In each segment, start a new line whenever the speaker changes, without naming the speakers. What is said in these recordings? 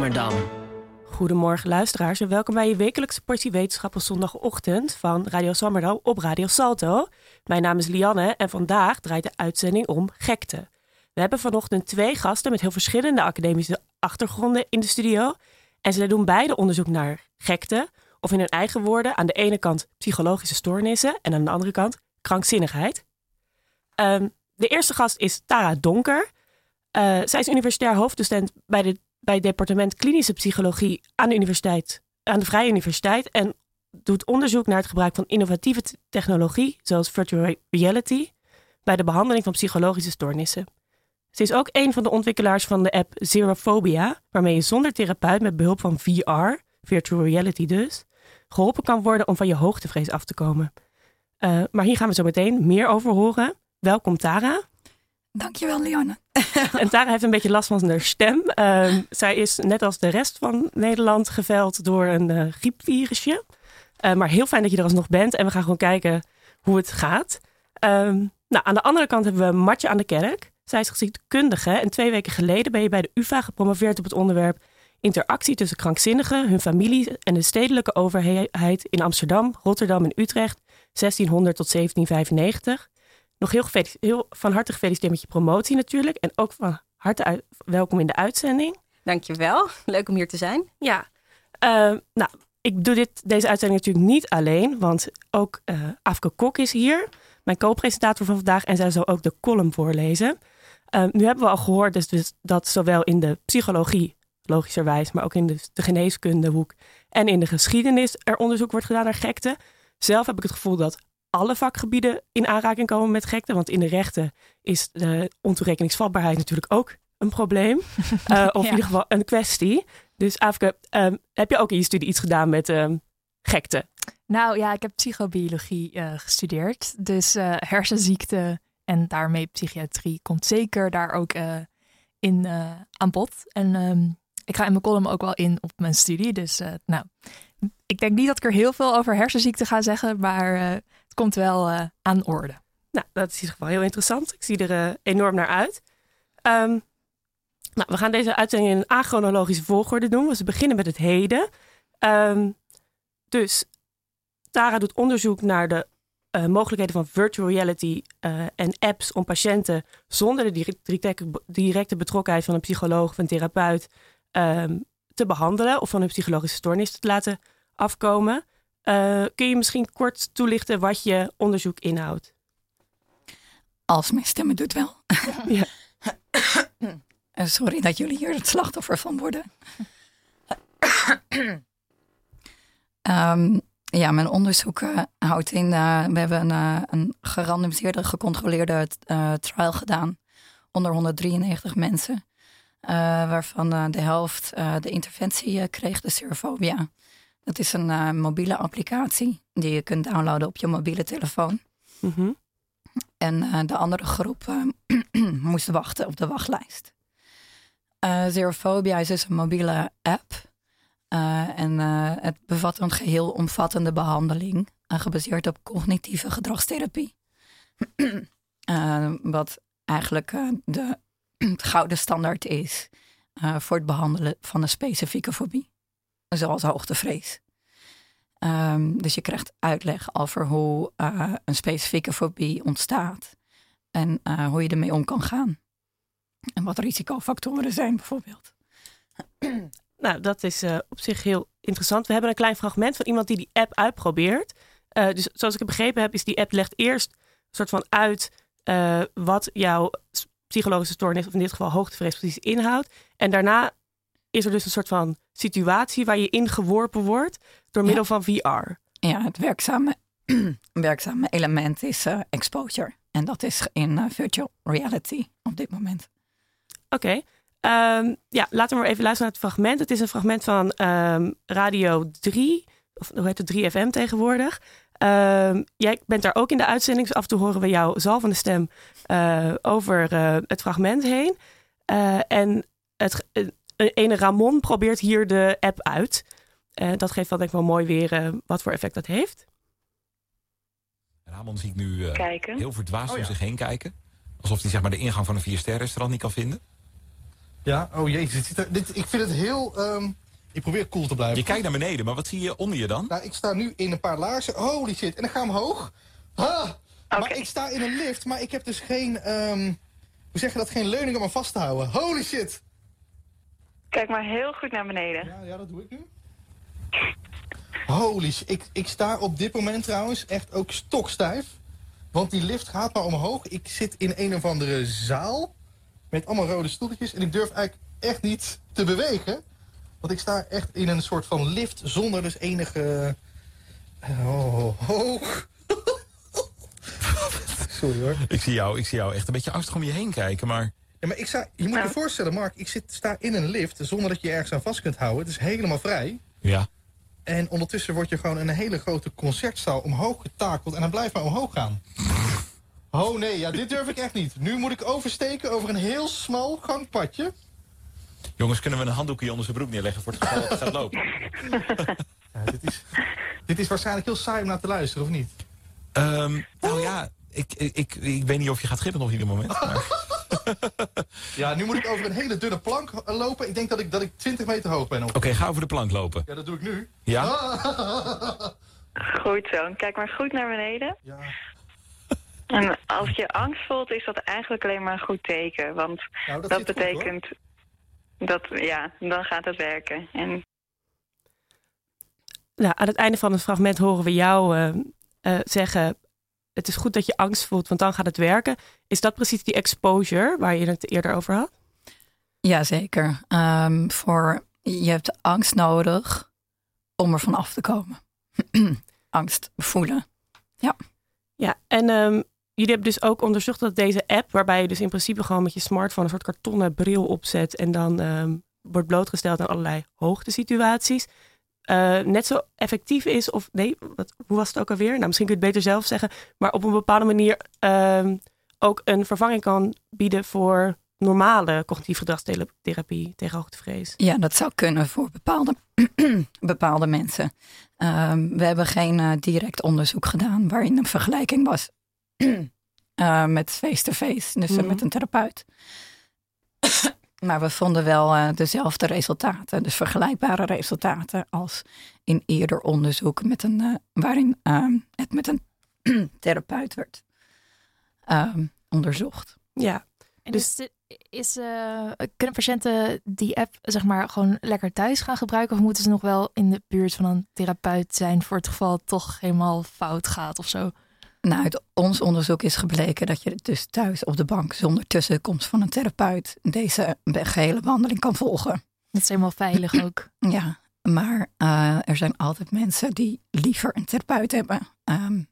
Swammerdam.
Goedemorgen luisteraars en welkom bij je wekelijkse portie wetenschap op zondagochtend van Radio Swammerdam op Radio Salto. Mijn naam is Lianne en vandaag draait de uitzending om gekte. We hebben vanochtend twee gasten met heel verschillende academische achtergronden in de studio. En ze doen beide onderzoek naar gekte, of in hun eigen woorden aan de ene kant psychologische stoornissen en aan de andere kant krankzinnigheid. Ehm, de eerste gast is Tara Donker. Uh, zij is universitair hoofddocent bij, de, bij het departement klinische psychologie aan de, universiteit, aan de Vrije Universiteit en doet onderzoek naar het gebruik van innovatieve technologie, zoals virtual reality, bij de behandeling van psychologische stoornissen. Ze is ook een van de ontwikkelaars van de app Zerophobia, waarmee je zonder therapeut met behulp van VR, virtual reality dus, geholpen kan worden om van je hoogtevrees af te komen. Uh, maar hier gaan we zo meteen meer over horen. Welkom Tara.
Dankjewel, Lianne.
en Tara heeft een beetje last van haar stem. Uh, zij is net als de rest van Nederland geveld door een uh, griepvirusje. Uh, maar heel fijn dat je er alsnog bent. En we gaan gewoon kijken hoe het gaat. Ehm, nou, aan de andere kant hebben we Matje aan de Kerk. Zij is geschiedkundige. En twee weken geleden ben je bij de UvA gepromoveerd op het onderwerp interactie tussen krankzinnigen, hun familie en de stedelijke overheid in Amsterdam, Rotterdam en Utrecht 1600 tot 1795 nog heel, heel van harte gefeliciteerd met je promotie natuurlijk. En ook van harte welkom in de uitzending.
Dankjewel. Leuk om hier te zijn.
Ja. Uh, nou, ik doe dit, deze uitzending natuurlijk niet alleen. Want ook uh, Afke Kok is hier. Mijn co-presentator van vandaag. En zij zal ook de column voorlezen. Uh, nu hebben we al gehoord dus, dus dat zowel in de psychologie, logischerwijs, maar ook in de, de geneeskundehoek en in de geschiedenis er onderzoek wordt gedaan naar gekte. Zelf heb ik het gevoel dat alle vakgebieden in aanraking komen met gekte. Want in de rechten is de ontoerekeningsvatbaarheid natuurlijk ook een probleem. Uh, of in ieder geval een kwestie. Dus Afke, um, heb je ook in je studie iets gedaan met um, gekte?
Nou ja, ik heb psychobiologie uh, gestudeerd. Dus uh, hersenziekte en daarmee psychiatrie komt zeker daar ook in aan bod. En um, ik ga in mijn column ook wel in op mijn studie. Dus nou, ik denk niet dat ik er heel veel over hersenziekte ga zeggen, maar het komt wel uh, aan orde.
Nou, dat is in ieder geval heel interessant. Ik zie er uh, enorm naar uit. Um, nou, we gaan deze uitzending in een achronologische volgorde doen. We beginnen met het heden. Um, dus Tara doet onderzoek naar de uh, mogelijkheden van virtual reality en apps om patiënten zonder de directe, betrokkenheid van een psycholoog of een therapeut um, te behandelen of van een psychologische stoornis te laten afkomen. Uh, kun je misschien kort toelichten wat je onderzoek inhoudt?
Als mijn stemmen doet wel. ja. Eh, sorry dat jullie hier het slachtoffer van worden. um, ja, mijn onderzoek uh, houdt in. Uh, we hebben een, een gerandomiseerde, gecontroleerde trial gedaan onder 193 mensen. waarvan de helft de interventie kreeg, de serofobia. Het is een uh, mobiele applicatie die je kunt downloaden op je mobiele telefoon. Mm En uh, de andere groep uh, moest wachten op de wachtlijst. Zerophobia is dus een mobiele app. en het bevat een geheel omvattende behandeling, gebaseerd op cognitieve gedragstherapie. wat eigenlijk de, gouden standaard is voor het behandelen van een specifieke fobie zoals hoogtevrees. Um, dus je krijgt uitleg over hoe uh, een specifieke fobie ontstaat en uh, hoe je ermee om kan gaan. En wat risicofactoren zijn bijvoorbeeld.
Nou, dat is uh, op zich heel interessant. We hebben een klein fragment van iemand die die app uitprobeert. dus zoals ik het begrepen heb, is die app legt eerst een soort van uit wat jouw psychologische stoornis, of in dit geval hoogtevrees, precies inhoudt. En daarna is er dus een soort van situatie waar je ingeworpen wordt door middel van VR.
Ja, het werkzame, werkzame element is uh, exposure. En dat is in uh, virtual reality op dit moment.
Oké. Okay. Um, ehm, ja, laten we maar even luisteren naar het fragment. Het is een fragment van um, Radio 3, of hoe heet het, 3FM tegenwoordig. Um, jij bent daar ook in de uitzending, dus af en toe horen we jouw zalvende stem uh, over het fragment heen. en het, ene Ramon probeert hier de app uit. Uh, dat geeft wel denk ik wel mooi weer uh, wat voor effect dat heeft.
Ramon zie ik nu uh, heel verdwaasd oh, om zich heen kijken. Alsof hij zeg maar, de ingang van een vier-ster restaurant niet kan vinden.
Ja, oh jezus. Dit, ziet dit, ik vind het heel... ehm, ik probeer cool te blijven.
Je kijkt naar beneden, maar wat zie je onder je dan?
Nou, ik sta nu in een paar laarzen. Holy shit. En dan ga ik omhoog. Ah, Maar ik sta in een lift, maar ik heb dus geen... ehm, hoe zeg je dat? Geen leuning om me vast te houden. Holy shit.
Kijk maar heel goed naar beneden.
Ja, ja dat doe ik nu. Holy shit. Ik, ik sta op dit moment trouwens echt ook stokstijf. Want die lift gaat maar omhoog. Ik zit in een of andere zaal. Met allemaal rode stoeltjes. En ik durf eigenlijk echt niet te bewegen. Want ik sta echt in een soort van lift zonder dus enige... Oh, hoog. Sorry hoor.
Ik zie, jou, ik zie jou echt een beetje angstig om je heen kijken, maar...
Ja, maar ik sta, je moet je
Ja.
voorstellen, Mark, ik zit, sta in een lift zonder dat je je ergens aan vast kunt houden. Het is helemaal vrij.
Ja.
En ondertussen word je gewoon in een hele grote concertzaal omhoog getakeld en dan blijft maar omhoog gaan. Oh nee, ja, dit durf ik echt niet. Nu moet ik oversteken over een heel smal gangpadje.
Jongens, kunnen we een handdoekje onder zijn broek neerleggen voor het geval dat het gaat lopen?
Ja, dit, is, dit is waarschijnlijk heel saai om naar te luisteren, of niet?
Ehm, nou ja, ik, ik, ik, ik weet niet of je gaat gippen nog ieder moment. Maar...
Ja, nu moet ik over een hele dunne plank lopen. Ik denk dat ik, dat ik 20 meter hoog ben. Op.
Oké, ga over de plank lopen.
Ja, dat doe ik nu.
Ja?
Goed zo. Kijk maar goed naar beneden.
Ja,
En als je angst voelt, is dat eigenlijk alleen maar een goed teken. Want
nou, dat, goed,
betekent dat, ja, dan gaat het werken. En
Nou, aan het einde van het fragment horen we jou eh, eh, zeggen: Het is goed dat je angst voelt, want dan gaat het werken. Is dat precies die exposure waar je het eerder over had?
Jazeker. Ehm voor, je hebt angst nodig om er van af te komen. angst voelen.
Ja, en ehm, jullie hebben dus ook onderzocht dat deze app, waarbij je dus in principe gewoon met je smartphone een soort kartonnen bril opzet en dan ehm, wordt blootgesteld aan allerlei hoogtesituaties, eh, net zo effectief is, of nee, wat, hoe was het ook alweer? Nou, misschien kun je het beter zelf zeggen, maar op een bepaalde manier ehm, ook een vervanging kan bieden voor normale cognitief gedragstherapie tegen hoogtevrees.
Ja, dat zou kunnen voor bepaalde, bepaalde mensen. Ehm, we hebben geen eh, direct onderzoek gedaan waarin een vergelijking was eh, met face-to-face, dus eh,
Mhm.
met een therapeut. Maar we vonden wel eh, dezelfde resultaten, dus vergelijkbare resultaten als in eerder onderzoek met een, eh, waarin ehm, het met een therapeut werd ehm, onderzocht.
Ja,
En
Dus-
is, eh, kunnen patiënten die app zeg maar gewoon lekker thuis gaan gebruiken? Of moeten ze nog wel in de buurt van een therapeut zijn voor het geval het toch helemaal fout gaat of zo?
Nou, uit ons onderzoek is gebleken dat je dus thuis op de bank zonder tussenkomst van een therapeut deze gehele behandeling kan volgen.
Dat is helemaal veilig ook.
Ja, maar eh, er zijn altijd mensen die liever een therapeut hebben. Ehm,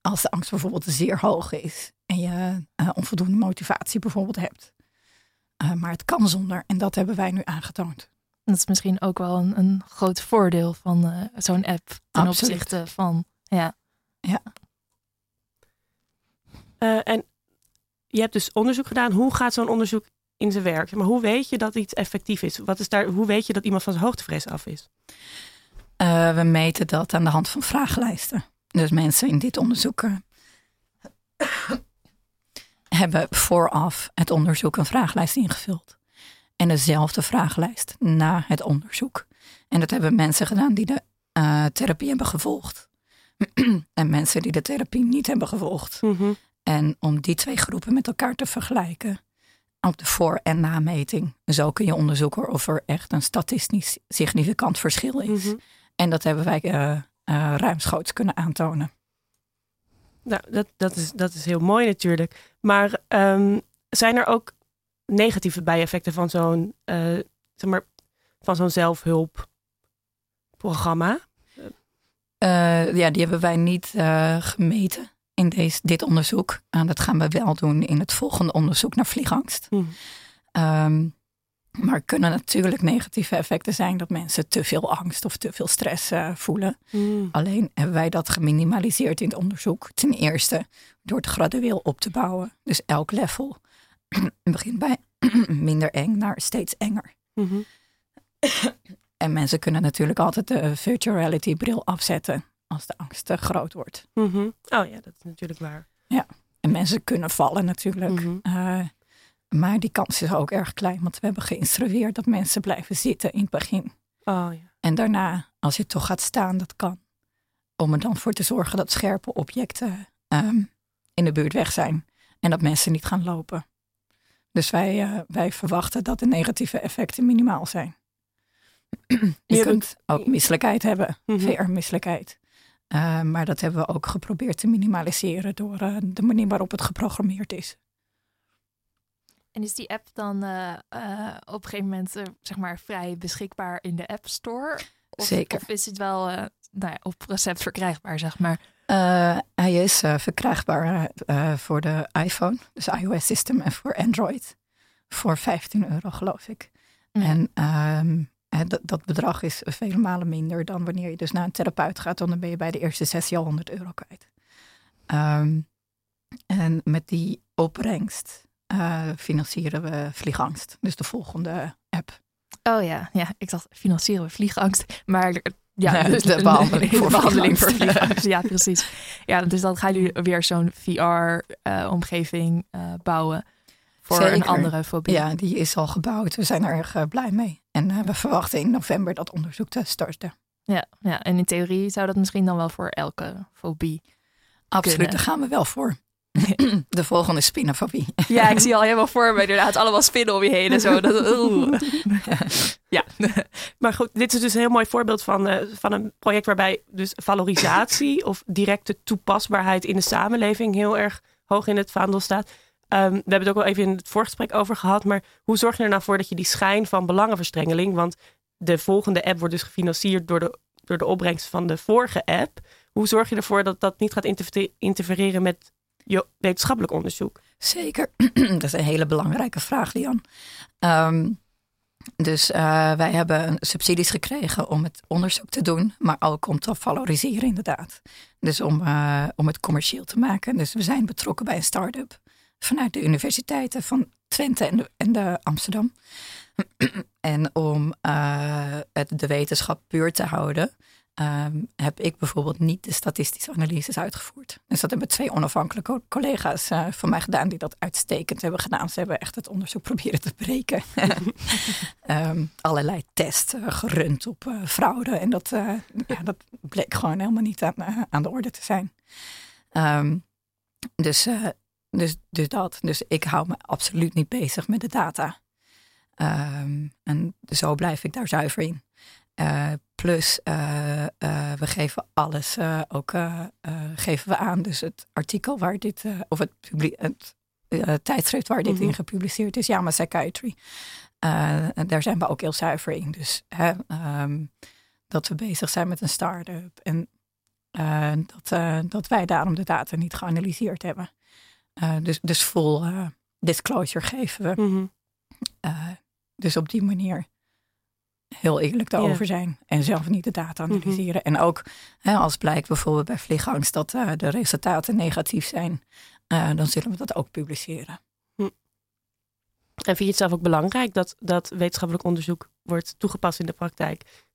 als de angst bijvoorbeeld zeer hoog is en je eh, onvoldoende motivatie bijvoorbeeld hebt. Eh, maar het kan zonder en dat hebben wij nu aangetoond.
Dat is misschien ook wel een, een groot voordeel van zo'n app ten
Absoluut.
opzichte van ja.
Eh, en je hebt dus onderzoek gedaan. Hoe gaat zo'n onderzoek in zijn werk? Maar hoe weet je dat iets effectief is? Wat is daar, hoe weet je dat iemand van zijn hoogtevrees af is?
Eh, we meten dat aan de hand van vragenlijsten. Dus mensen in dit onderzoek eh, hebben vooraf het onderzoek een vragenlijst ingevuld. En dezelfde vragenlijst na het onderzoek. En dat hebben mensen gedaan die de therapie hebben gevolgd. en mensen die de therapie niet hebben gevolgd. En om die twee groepen met elkaar te vergelijken op de voor- en nameting. Zo kun je onderzoeken of er echt een statistisch significant verschil is.
Mhm.
En dat hebben wij eh, ruimschoots kunnen aantonen.
Nou, dat, dat, is, dat is heel mooi natuurlijk. Maar ehm, zijn er ook negatieve bijeffecten van zo'n eh, zeg maar, van zo'n zelfhulpprogramma?
Ja, die hebben wij niet gemeten in deze, dit onderzoek. En dat gaan we wel doen in het volgende onderzoek naar vliegangst.
Mhm.
Ehm, maar er kunnen natuurlijk negatieve effecten zijn dat mensen te veel angst of te veel stress eh, voelen.
Mhm.
Alleen hebben wij dat geminimaliseerd in het onderzoek. Ten eerste door het gradueel op te bouwen. Dus elk level begint bij minder eng naar steeds enger.
Mhm.
En mensen kunnen natuurlijk altijd de virtual reality bril afzetten als de angst te groot wordt.
Mhm. Oh ja, dat is natuurlijk waar.
En mensen kunnen vallen natuurlijk.
Mhm.
Eh, maar die kans is ook erg klein, want we hebben geïnstrueerd dat mensen blijven zitten in het begin.
Oh ja.
En daarna, als je toch gaat staan, dat kan. Om er dan voor te zorgen dat scherpe objecten ehm, in de buurt weg zijn. En dat mensen niet gaan lopen. Dus wij, eh, wij verwachten dat de negatieve effecten minimaal zijn. je kunt ook misselijkheid hebben,
Mhm.
VR-misselijkheid. Eh, maar dat hebben we ook geprobeerd te minimaliseren door eh, de manier waarop het geprogrammeerd is.
En is die app dan eh, op een gegeven moment zeg maar vrij beschikbaar in de App Store? Of,
Zeker.
Of is het wel nou ja, op recept verkrijgbaar, zeg maar?
Hij is verkrijgbaar voor de iPhone, dus iOS system, en voor Android. Voor 15 euro, geloof ik.
Ja.
En hè, dat, dat bedrag is vele malen minder dan wanneer je dus naar een therapeut gaat. Want dan ben je bij de eerste sessie al 100 euro kwijt. Ehm, en met die opbrengst eh, financieren we Vliegangst. Dus de volgende app.
Oh ja, ja, ik dacht financieren we vliegangst. Maar eh, ja,
Nee, de behandeling voor
de behandeling voor
vliegangst.
Ja, precies. Ja, dus dan gaan jullie weer zo'n VR-omgeving eh, bouwen voor een andere fobie.
Ja, die is al gebouwd. We zijn er erg eh, blij mee. En eh, we verwachten in november dat onderzoek te starten.
Ja, ja, en in theorie zou dat misschien dan wel voor elke fobie.
Absoluut,
Kunnen.
daar gaan we wel voor. De volgende is spinnenfobie.
Ja, ik zie al helemaal voor me inderdaad allemaal spinnen om je heen en zo. Dat, ja.
Maar goed, dit is dus een heel mooi voorbeeld van, eh, van een project waarbij dus valorisatie of directe toepasbaarheid in de samenleving heel erg hoog in het vaandel staat. Ehm, we hebben het ook wel even in het voorgesprek over gehad, maar hoe zorg je er nou voor dat je die schijn van belangenverstrengeling, want de volgende app wordt dus gefinancierd door de, door de opbrengst van de vorige app. Hoe zorg je ervoor dat dat niet gaat interfe- interfereren met je wetenschappelijk onderzoek?
Zeker, dat is een hele belangrijke vraag, Lian. Ehm, dus eh, wij hebben subsidies gekregen om het onderzoek te doen, maar ook om te valoriseren inderdaad. Dus om, eh, om het commercieel te maken. Dus we zijn betrokken bij een start-up vanuit de universiteiten van Twente en en de Amsterdam. en om eh, het, de wetenschap puur te houden, ehm, heb ik bijvoorbeeld niet de statistische analyses uitgevoerd. Dus dat hebben twee onafhankelijke co- collega's eh, van mij gedaan die dat uitstekend hebben gedaan. Ze hebben echt het onderzoek proberen te breken. Ehm, allerlei tests eh, gerund op fraude en dat, ja, dat bleek gewoon helemaal niet aan, aan de orde te zijn. Ehm, dus, dus, dus dat. Dus ik hou me absoluut niet bezig met de data. Ehm, en zo blijf ik daar zuiver in. Eh, plus, eh, eh, we geven alles ook geven we aan. Dus het artikel waar dit, of het, het tijdschrift waar dit
Mhm.
in gepubliceerd is, Yama Psychiatry. Daar zijn we ook heel zuiver in. Dus hè, ehm, dat we bezig zijn met een start-up. En dat, dat wij daarom de data niet geanalyseerd hebben. Eh, dus, dus full eh, disclosure geven we.
Mhm.
Eh, dus op die manier heel eerlijk
Ja.
daarover zijn. En zelf niet de data analyseren. En ook hè, als blijkt bijvoorbeeld bij vliegangst dat de resultaten negatief zijn. dan zullen we dat ook publiceren.
En vind je het zelf ook belangrijk dat, dat wetenschappelijk onderzoek wordt toegepast in de praktijk?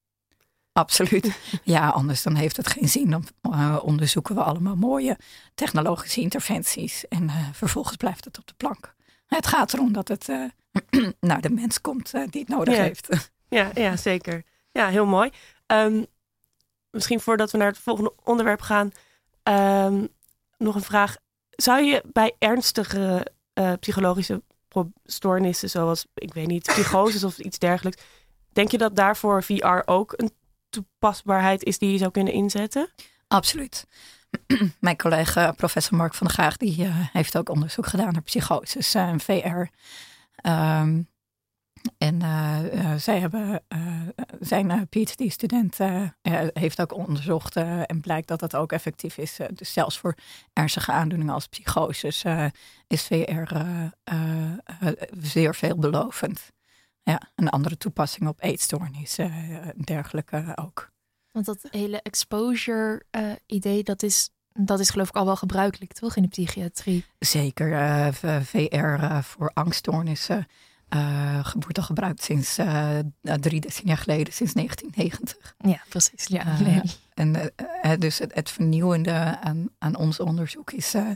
Absoluut. Ja, anders dan heeft het geen zin. Dan eh, onderzoeken we allemaal mooie technologische interventies. En eh, vervolgens blijft het op de plank. Het gaat erom dat het eh, naar de mens komt die het nodig
Ja.
heeft.
Ja, ja zeker. Ja, heel mooi. Ehm, misschien voordat we naar het volgende onderwerp gaan, ehm, nog een vraag. Zou je bij ernstige psychologische stoornissen, zoals, ik weet niet, psychoses of iets dergelijks, denk je dat daarvoor VR ook een toepasbaarheid is die je zou kunnen inzetten?
Absoluut. Mijn collega professor Mark van der Gaag die, eh, heeft ook onderzoek gedaan naar psychoses eh, en VR. Ehm, en eh, eh, zij hebben, zijn PhD-student heeft ook onderzocht en blijkt dat dat ook effectief is. Dus zelfs voor ernstige aandoeningen als psychoses is VR zeer veelbelovend. Ja, een andere toepassing op eetstoornis, eh, en dergelijke ook.
Want dat hele exposure-idee, dat, is, dat is geloof ik al wel gebruikelijk, toch? In de psychiatrie.
Zeker eh, VR eh, voor angststoornissen eh wordt al gebruikt sinds eh, eh, drie decennia geleden, sinds 1990.
Ja, precies. Ja.
Eh. En eh, eh, dus het, het vernieuwende aan, aan ons onderzoek is eh,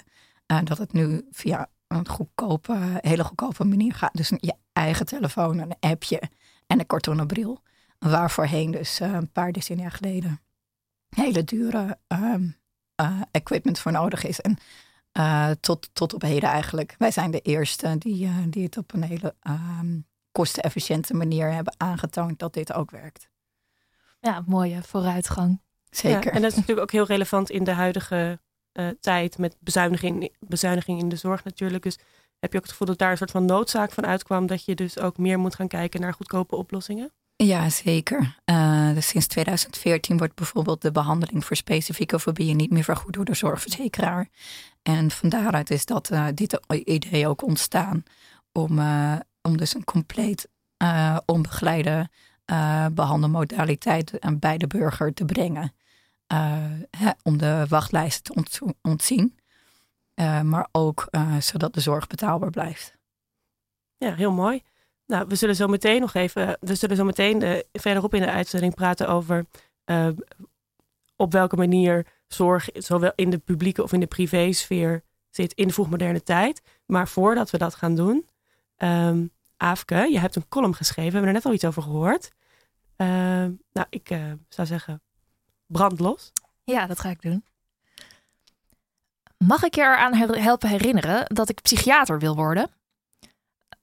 eh, dat het nu via een goedkope, hele goedkope manier gaat. Dus je eigen telefoon, een appje en een kartonnen bril. Waar voorheen dus eh, een paar decennia geleden hele dure ehm, eh, equipment voor nodig is. En eh, tot, tot op heden eigenlijk. Wij zijn de eerste die, die het op een hele ehm, kostenefficiënte manier hebben aangetoond dat dit ook werkt.
Ja, mooie vooruitgang.
Zeker.
Ja, en dat is natuurlijk ook heel relevant in de huidige tijd met bezuiniging, bezuiniging in de zorg natuurlijk. Dus heb je ook het gevoel dat daar een soort van noodzaak van uitkwam dat je dus ook meer moet gaan kijken naar goedkope oplossingen?
Ja, zeker. Uh, dus sinds 2014 wordt bijvoorbeeld de behandeling voor specifieke fobieën niet meer vergoed door de zorgverzekeraar. En van daaruit is dat, uh, dit idee ook ontstaan om, uh, om dus een compleet onbegeleide behandelmodaliteit bij de burger te brengen. Om de wachtlijsten te ontzien, maar ook zodat de zorg betaalbaar blijft.
Ja, heel mooi. Nou, we zullen zo meteen nog even, we zullen zo meteen uh, verderop in de uitzending praten over uh, op welke manier zorg zowel in de publieke of in de privésfeer zit in de vroegmoderne tijd. Maar voordat we dat gaan doen, um, Aafke, je hebt een column geschreven, we hebben er net al iets over gehoord. Uh, nou, ik uh, zou zeggen, brand los.
Ja, dat ga ik doen. Mag ik je eraan helpen herinneren dat ik psychiater wil worden?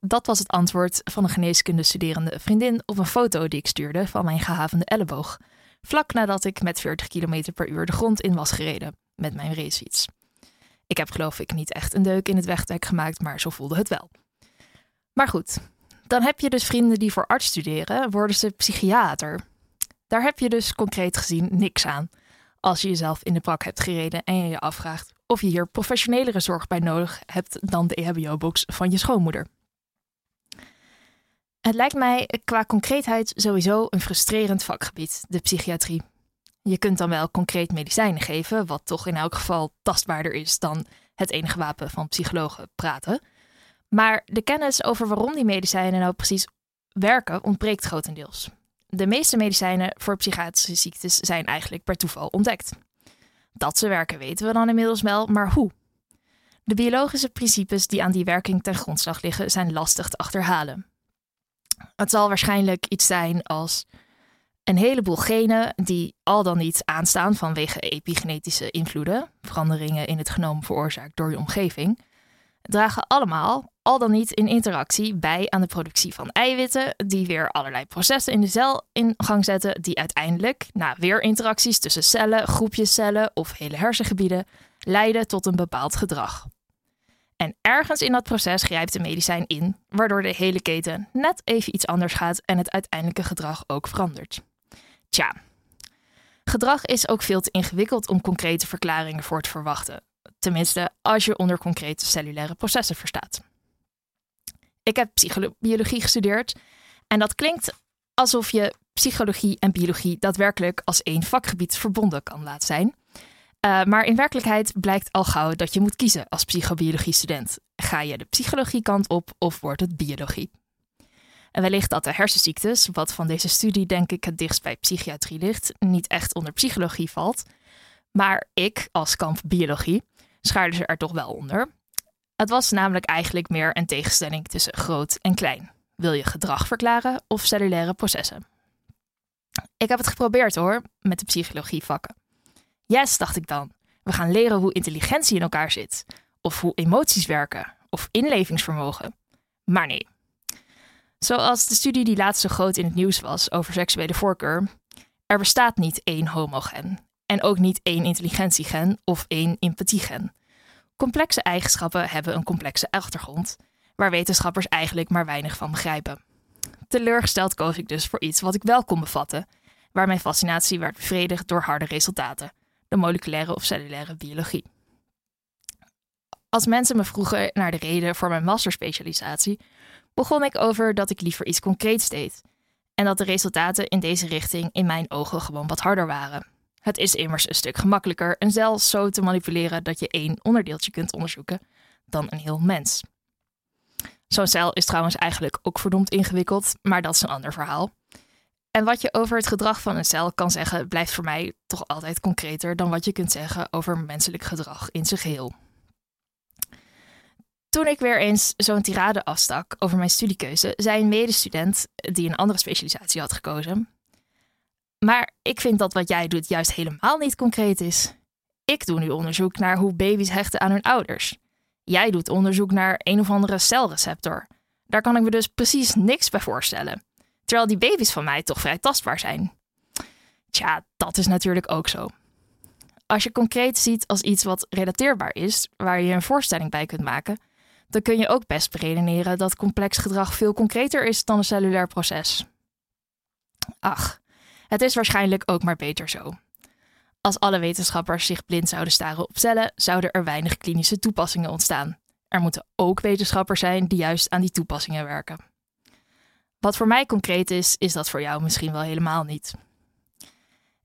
Dat was het antwoord van een geneeskunde studerende vriendin op een foto die ik stuurde van mijn gehavende elleboog. Vlak nadat ik met 40 km per uur de grond in was gereden met mijn racefiets. Ik heb geloof ik niet echt een deuk in het wegdek gemaakt, maar zo voelde het wel. Maar goed, dan heb je dus vrienden die voor arts studeren, worden ze psychiater. Daar heb je dus concreet gezien niks aan. Als je jezelf in de bak hebt gereden en je je afvraagt of je hier professionelere zorg bij nodig hebt dan de EHBO-box van je schoonmoeder. Het lijkt mij qua concreetheid sowieso een frustrerend vakgebied, de psychiatrie. Je kunt dan wel concreet medicijnen geven, wat toch in elk geval tastbaarder is dan het enige wapen van psychologen praten. Maar de kennis over waarom die medicijnen nou precies werken ontbreekt grotendeels. De meeste medicijnen voor psychiatrische ziektes zijn eigenlijk per toeval ontdekt. Dat ze werken weten we dan inmiddels wel, maar hoe? De biologische principes die aan die werking ten grondslag liggen zijn lastig te achterhalen. Het zal waarschijnlijk iets zijn als een heleboel genen die al dan niet aanstaan vanwege epigenetische invloeden, veranderingen in het genoom veroorzaakt door je omgeving, dragen allemaal, al dan niet in interactie, bij aan de productie van eiwitten, die weer allerlei processen in de cel in gang zetten, die uiteindelijk, na weer interacties tussen cellen, groepjes cellen of hele hersengebieden, leiden tot een bepaald gedrag. En ergens in dat proces grijpt de medicijn in, waardoor de hele keten net even iets anders gaat en het uiteindelijke gedrag ook verandert. Tja, gedrag is ook veel te ingewikkeld om concrete verklaringen voor te verwachten. Tenminste, als je onder concrete cellulaire processen verstaat. Ik heb psychologie gestudeerd en dat klinkt alsof je psychologie en biologie daadwerkelijk als één vakgebied verbonden kan laten zijn. Uh, maar in werkelijkheid blijkt al gauw dat je moet kiezen als psychobiologie-student. Ga je de psychologiekant op of wordt het biologie? En wellicht dat de hersenziektes, wat van deze studie denk ik het dichtst bij psychiatrie ligt, niet echt onder psychologie valt. Maar ik, als kamp biologie, schaarde ze er toch wel onder. Het was namelijk eigenlijk meer een tegenstelling tussen groot en klein. Wil je gedrag verklaren of cellulaire processen? Ik heb het geprobeerd hoor, met de psychologievakken. Yes, dacht ik dan. We gaan leren hoe intelligentie in elkaar zit. Of hoe emoties werken. Of inlevingsvermogen. Maar nee. Zoals de studie die laatst zo groot in het nieuws was over seksuele voorkeur. Er bestaat niet één homogen. En ook niet één intelligentiegen of één empathiegen. Complexe eigenschappen hebben een complexe achtergrond, waar wetenschappers eigenlijk maar weinig van begrijpen. Teleurgesteld koos ik dus voor iets wat ik wel kon bevatten, waar mijn fascinatie werd bevredigd door harde resultaten de moleculaire of cellulaire biologie. Als mensen me vroegen naar de reden voor mijn masterspecialisatie, begon ik over dat ik liever iets concreets deed en dat de resultaten in deze richting in mijn ogen gewoon wat harder waren. Het is immers een stuk gemakkelijker een cel zo te manipuleren dat je één onderdeeltje kunt onderzoeken dan een heel mens. Zo'n cel is trouwens eigenlijk ook verdomd ingewikkeld, maar dat is een ander verhaal. En wat je over het gedrag van een cel kan zeggen, blijft voor mij toch altijd concreter dan wat je kunt zeggen over menselijk gedrag in zijn geheel. Toen ik weer eens zo'n tirade afstak over mijn studiekeuze, zei een medestudent die een andere specialisatie had gekozen. Maar ik vind dat wat jij doet juist helemaal niet concreet is. Ik doe nu onderzoek naar hoe baby's hechten aan hun ouders. Jij doet onderzoek naar een of andere celreceptor. Daar kan ik me dus precies niks bij voorstellen. Terwijl die baby's van mij toch vrij tastbaar zijn. Tja, dat is natuurlijk ook zo. Als je concreet ziet als iets wat relateerbaar is, waar je een voorstelling bij kunt maken, dan kun je ook best beredeneren dat complex gedrag veel concreter is dan een cellulair proces. Ach, het is waarschijnlijk ook maar beter zo. Als alle wetenschappers zich blind zouden staren op cellen, zouden er weinig klinische toepassingen ontstaan. Er moeten ook wetenschappers zijn die juist aan die toepassingen werken. Wat voor mij concreet is, is dat voor jou misschien wel helemaal niet.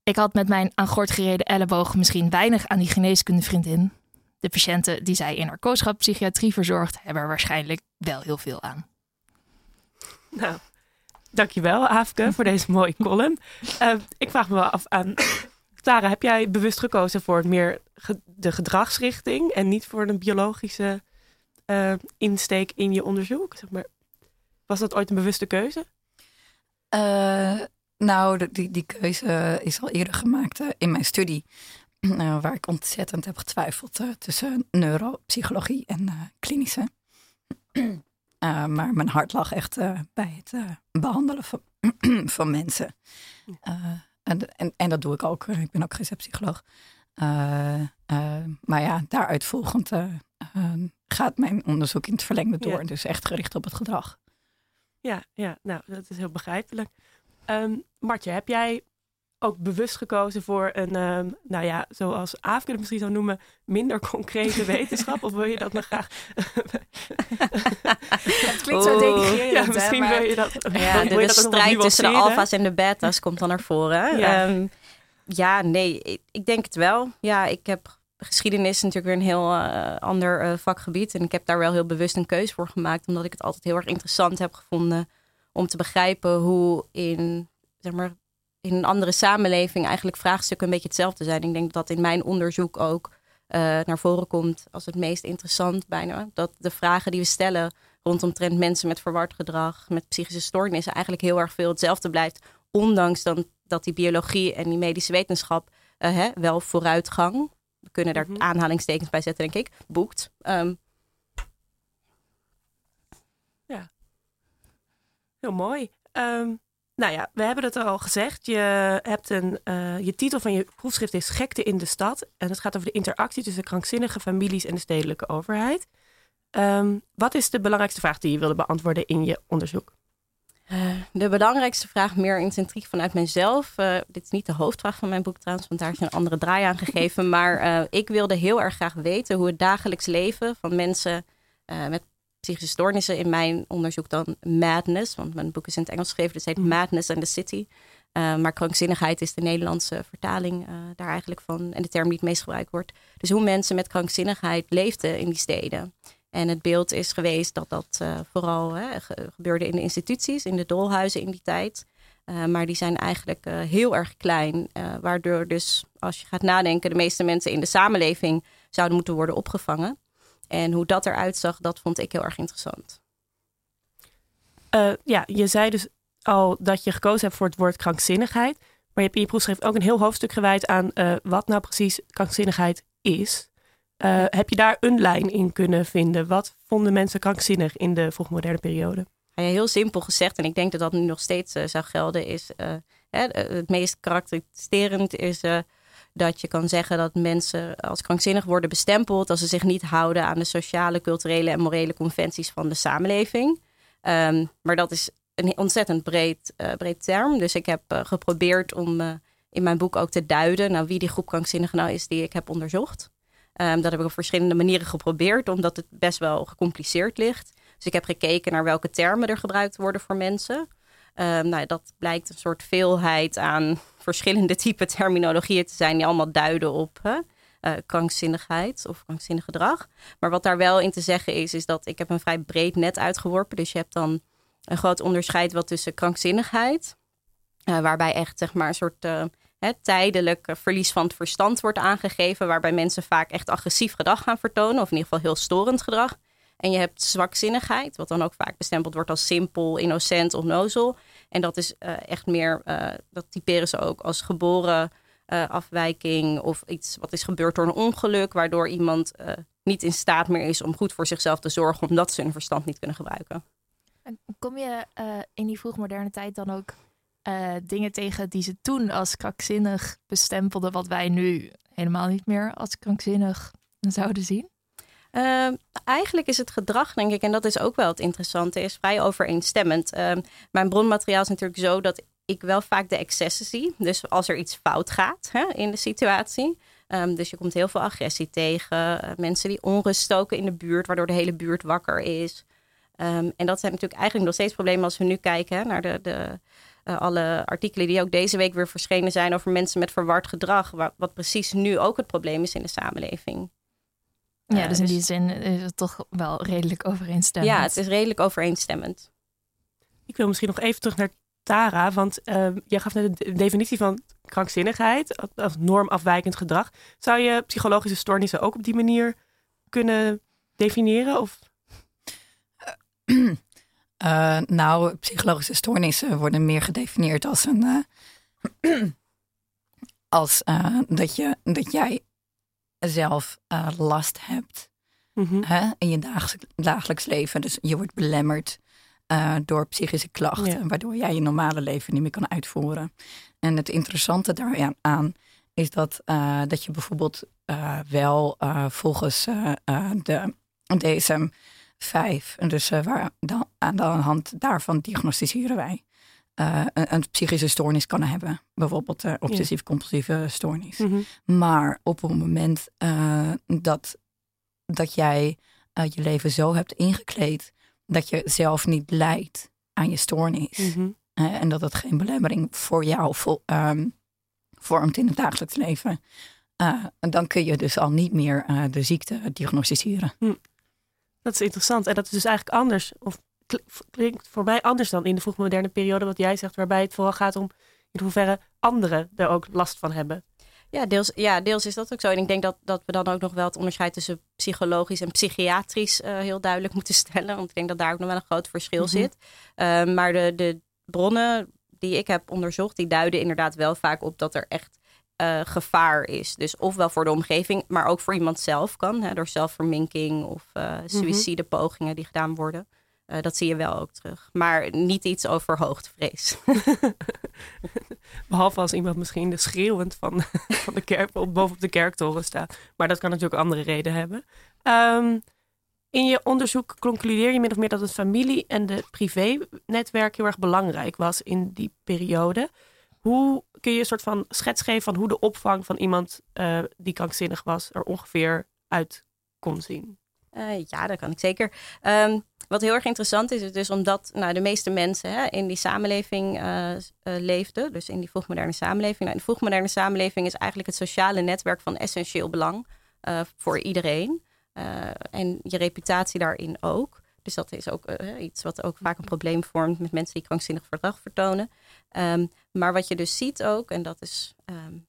Ik had met mijn aan gort gereden elleboog misschien weinig aan die geneeskundevriendin. De patiënten die zij in haar kooschap psychiatrie verzorgt, hebben er waarschijnlijk wel heel veel aan.
Nou, dankjewel Aafke voor deze mooie column. Uh, ik vraag me wel af aan... Tara, heb jij bewust gekozen voor meer de gedragsrichting... en niet voor een biologische uh, insteek in je onderzoek? Zeg maar, was dat ooit een bewuste keuze?
Uh, nou, die, die keuze is al eerder gemaakt in mijn studie. waar ik ontzettend heb getwijfeld tussen neuropsychologie en klinische. Uh, maar mijn hart lag echt uh, bij het uh, behandelen van, van mensen. En, en, en, dat doe ik ook. Ik ben ook receptpsycholoog. maar ja, daaruit volgend gaat mijn onderzoek in het verlengde door. Ja. Dus echt gericht op het gedrag.
Ja, ja nou, dat is heel begrijpelijk. Um, Martje, heb jij ook bewust gekozen voor een, um, nou ja, zoals Aafke het misschien zou noemen, minder concrete wetenschap? of wil je dat nog graag?
het klinkt zo denigrerend.
Ja, misschien
hè,
wil je dat.
Ja, de, de strijd tussen de alfa's en de beta's komt dan naar voren. Ja, um, ja nee, ik, ik, denk het wel. Ja, ik heb geschiedenis natuurlijk weer een heel uh, ander uh, vakgebied. En ik heb daar wel heel bewust een keuze voor gemaakt, omdat ik het altijd heel erg interessant heb gevonden om te begrijpen hoe in, zeg maar, in een andere samenleving eigenlijk vraagstukken een beetje hetzelfde zijn. Ik denk dat dat in mijn onderzoek ook uh, naar voren komt als het meest interessant bijna. Dat de vragen die we stellen rondom trend mensen met verward gedrag, met psychische stoornissen, eigenlijk heel erg veel hetzelfde blijft. Ondanks dan dat die biologie en die medische wetenschap uh, hè, wel vooruitgang, we kunnen daar mm -hmm. aanhalingstekens bij zetten, denk ik, boekt. Um,
ja, heel mooi. Um, nou ja, we hebben het al gezegd. Je, hebt een, uh, je titel van je proefschrift is Gekte in de stad. En het gaat over de interactie tussen krankzinnige families en de stedelijke overheid. Um, wat is de belangrijkste vraag die je wilde beantwoorden in je onderzoek?
Uh, de belangrijkste vraag, meer intensief vanuit mezelf. Uh, dit is niet de hoofdvraag van mijn boek trouwens, want daar is een andere draai aan gegeven. maar ik wilde heel erg graag weten hoe het dagelijks leven van mensen met psychische stoornissen in mijn onderzoek dan madness. Want mijn boek is in het Engels geschreven, dus het heet Madness and the City. Uh, maar krankzinnigheid is de Nederlandse vertaling uh, daar eigenlijk van. En de term die het meest gebruikt wordt. Dus hoe mensen met krankzinnigheid leefden in die steden. En het beeld is geweest dat dat uh, vooral hè, gebeurde in de instituties, in de dolhuizen in die tijd. maar die zijn eigenlijk heel erg klein. waardoor dus, als je gaat nadenken, de meeste mensen in de samenleving zouden moeten worden opgevangen. En hoe dat eruit zag, dat vond ik heel erg interessant.
Uh, ja, je zei dus al dat je gekozen hebt voor het woord krankzinnigheid. Maar je hebt in je proefschrift ook een heel hoofdstuk gewijd aan uh, wat nou precies krankzinnigheid is. Uh, heb je daar een lijn in kunnen vinden? Wat vonden mensen krankzinnig in de vroegmoderne periode?
Ja, heel simpel gezegd, en ik denk dat dat nu nog steeds zou gelden, is het meest karakteriserend is dat je kan zeggen dat mensen als krankzinnig worden bestempeld als ze zich niet houden aan de sociale, culturele en morele conventies van de samenleving. Um, maar dat is een ontzettend breed, uh, breed term. Dus ik heb uh, geprobeerd om uh, in mijn boek ook te duiden nou, wie die groep krankzinnigen nou is die ik heb onderzocht. Um, dat heb ik op verschillende manieren geprobeerd, omdat het best wel gecompliceerd ligt. Dus ik heb gekeken naar welke termen er gebruikt worden voor mensen. Um, nou, dat blijkt een soort veelheid aan verschillende typen terminologieën te zijn die allemaal duiden op hè, uh, krankzinnigheid of krankzinnig gedrag. Maar wat daar wel in te zeggen is, is dat ik heb een vrij breed net uitgeworpen. Dus je hebt dan een groot onderscheid wat tussen krankzinnigheid, uh, waarbij echt zeg maar een soort uh, hè, tijdelijk verlies van het verstand wordt aangegeven, waarbij mensen vaak echt agressief gedrag gaan vertonen, of in ieder geval heel storend gedrag. En je hebt zwakzinnigheid, wat dan ook vaak bestempeld wordt als simpel, innocent, onnozel. En dat is eh, echt meer, uh, dat typeren ze ook als geboren uh, afwijking of iets wat is gebeurd door een ongeluk, waardoor iemand niet in staat meer is om goed voor zichzelf te zorgen, omdat ze hun verstand niet kunnen gebruiken.
En kom je in die vroegmoderne tijd dan ook dingen tegen die ze toen als krankzinnig bestempelden, wat wij nu helemaal niet meer als krankzinnig zouden zien?
Uh, eigenlijk is het gedrag, denk ik, en dat is ook wel het interessante, is vrij overeenstemmend. Uh, mijn bronmateriaal is natuurlijk zo dat ik wel vaak de excessen zie. Dus als er iets fout gaat hè, in de situatie. Um, dus je komt heel veel agressie tegen. Uh, mensen die onrust stoken in de buurt, waardoor de hele buurt wakker is. En dat zijn natuurlijk eigenlijk nog steeds problemen als we nu kijken naar de, de uh, alle artikelen die ook deze week weer verschenen zijn over mensen met verward gedrag. Wat precies nu ook het probleem is in de samenleving.
Ja, dus in die zin is het toch wel redelijk overeenstemmend.
Ja, het is redelijk overeenstemmend.
Ik wil misschien nog even terug naar Tara, want uh, jij gaf net de definitie van krankzinnigheid als normafwijkend gedrag. Zou je psychologische stoornissen ook op die manier kunnen definiëren? Of?
Uh, nou, psychologische stoornissen worden meer gedefinieerd als een. Uh, als dat, je, dat jij zelf uh, last hebt mm-hmm. hè, in je dagelijks, dagelijks leven. Dus je wordt belemmerd uh, door psychische klachten, ja. waardoor jij je normale leven niet meer kan uitvoeren. En het interessante daaraan is dat, uh, dat je bijvoorbeeld wel volgens de DSM-5, dus waar dan, aan de hand daarvan diagnosticeren wij uh, een, een, psychische stoornis kan hebben. Bijvoorbeeld uh, obsessief-compulsieve stoornis. Mm-hmm. Maar op het moment uh, dat, dat jij je leven zo hebt ingekleed dat je zelf niet lijdt aan je stoornis. Mm-hmm. en dat het geen belemmering voor jou vol, um, vormt in het dagelijks leven. dan kun je dus al niet meer de ziekte diagnosticeren.
Mm. Dat is interessant. En dat is dus eigenlijk anders. Of klinkt voor mij anders dan in de vroegmoderne periode, wat jij zegt, waarbij het vooral gaat om in hoeverre anderen er ook last van hebben.
Ja, deels, ja, deels is dat ook zo. En ik denk dat, dat we dan ook nog wel het onderscheid tussen psychologisch en psychiatrisch uh, heel duidelijk moeten stellen. Want ik denk dat daar ook nog wel een groot verschil mm -hmm. zit. Uh, maar de, de bronnen die ik heb onderzocht, die duiden inderdaad wel vaak op dat er echt uh, gevaar is. Dus ofwel voor de omgeving, maar ook voor iemand zelf kan. Hè, door zelfverminking of suïcidepogingen die gedaan worden. Uh, dat zie je wel ook terug. Maar niet iets over hoogtevrees.
Behalve als iemand misschien de schreeuwend van, van de kerk bovenop de kerktoren staat. Maar dat kan natuurlijk andere reden hebben. Um, in je onderzoek concludeer je min of meer dat het familie- en de privé-netwerk heel erg belangrijk was in die periode. Hoe kun je een soort van schets geven van hoe de opvang van iemand uh, die krankzinnig was er ongeveer uit kon zien?
Uh, ja, dat kan ik zeker. Um, wat heel erg interessant is, is dus omdat nou, de meeste mensen hè, in die samenleving uh, uh, leefden, dus in die vroegmoderne samenleving. Nou, in de vroegmoderne samenleving is eigenlijk het sociale netwerk van essentieel belang uh, voor iedereen. en je reputatie daarin ook. Dus dat is ook iets wat ook vaak een probleem vormt met mensen die krankzinnig gedrag vertonen. Um, maar wat je dus ziet ook, en dat is um,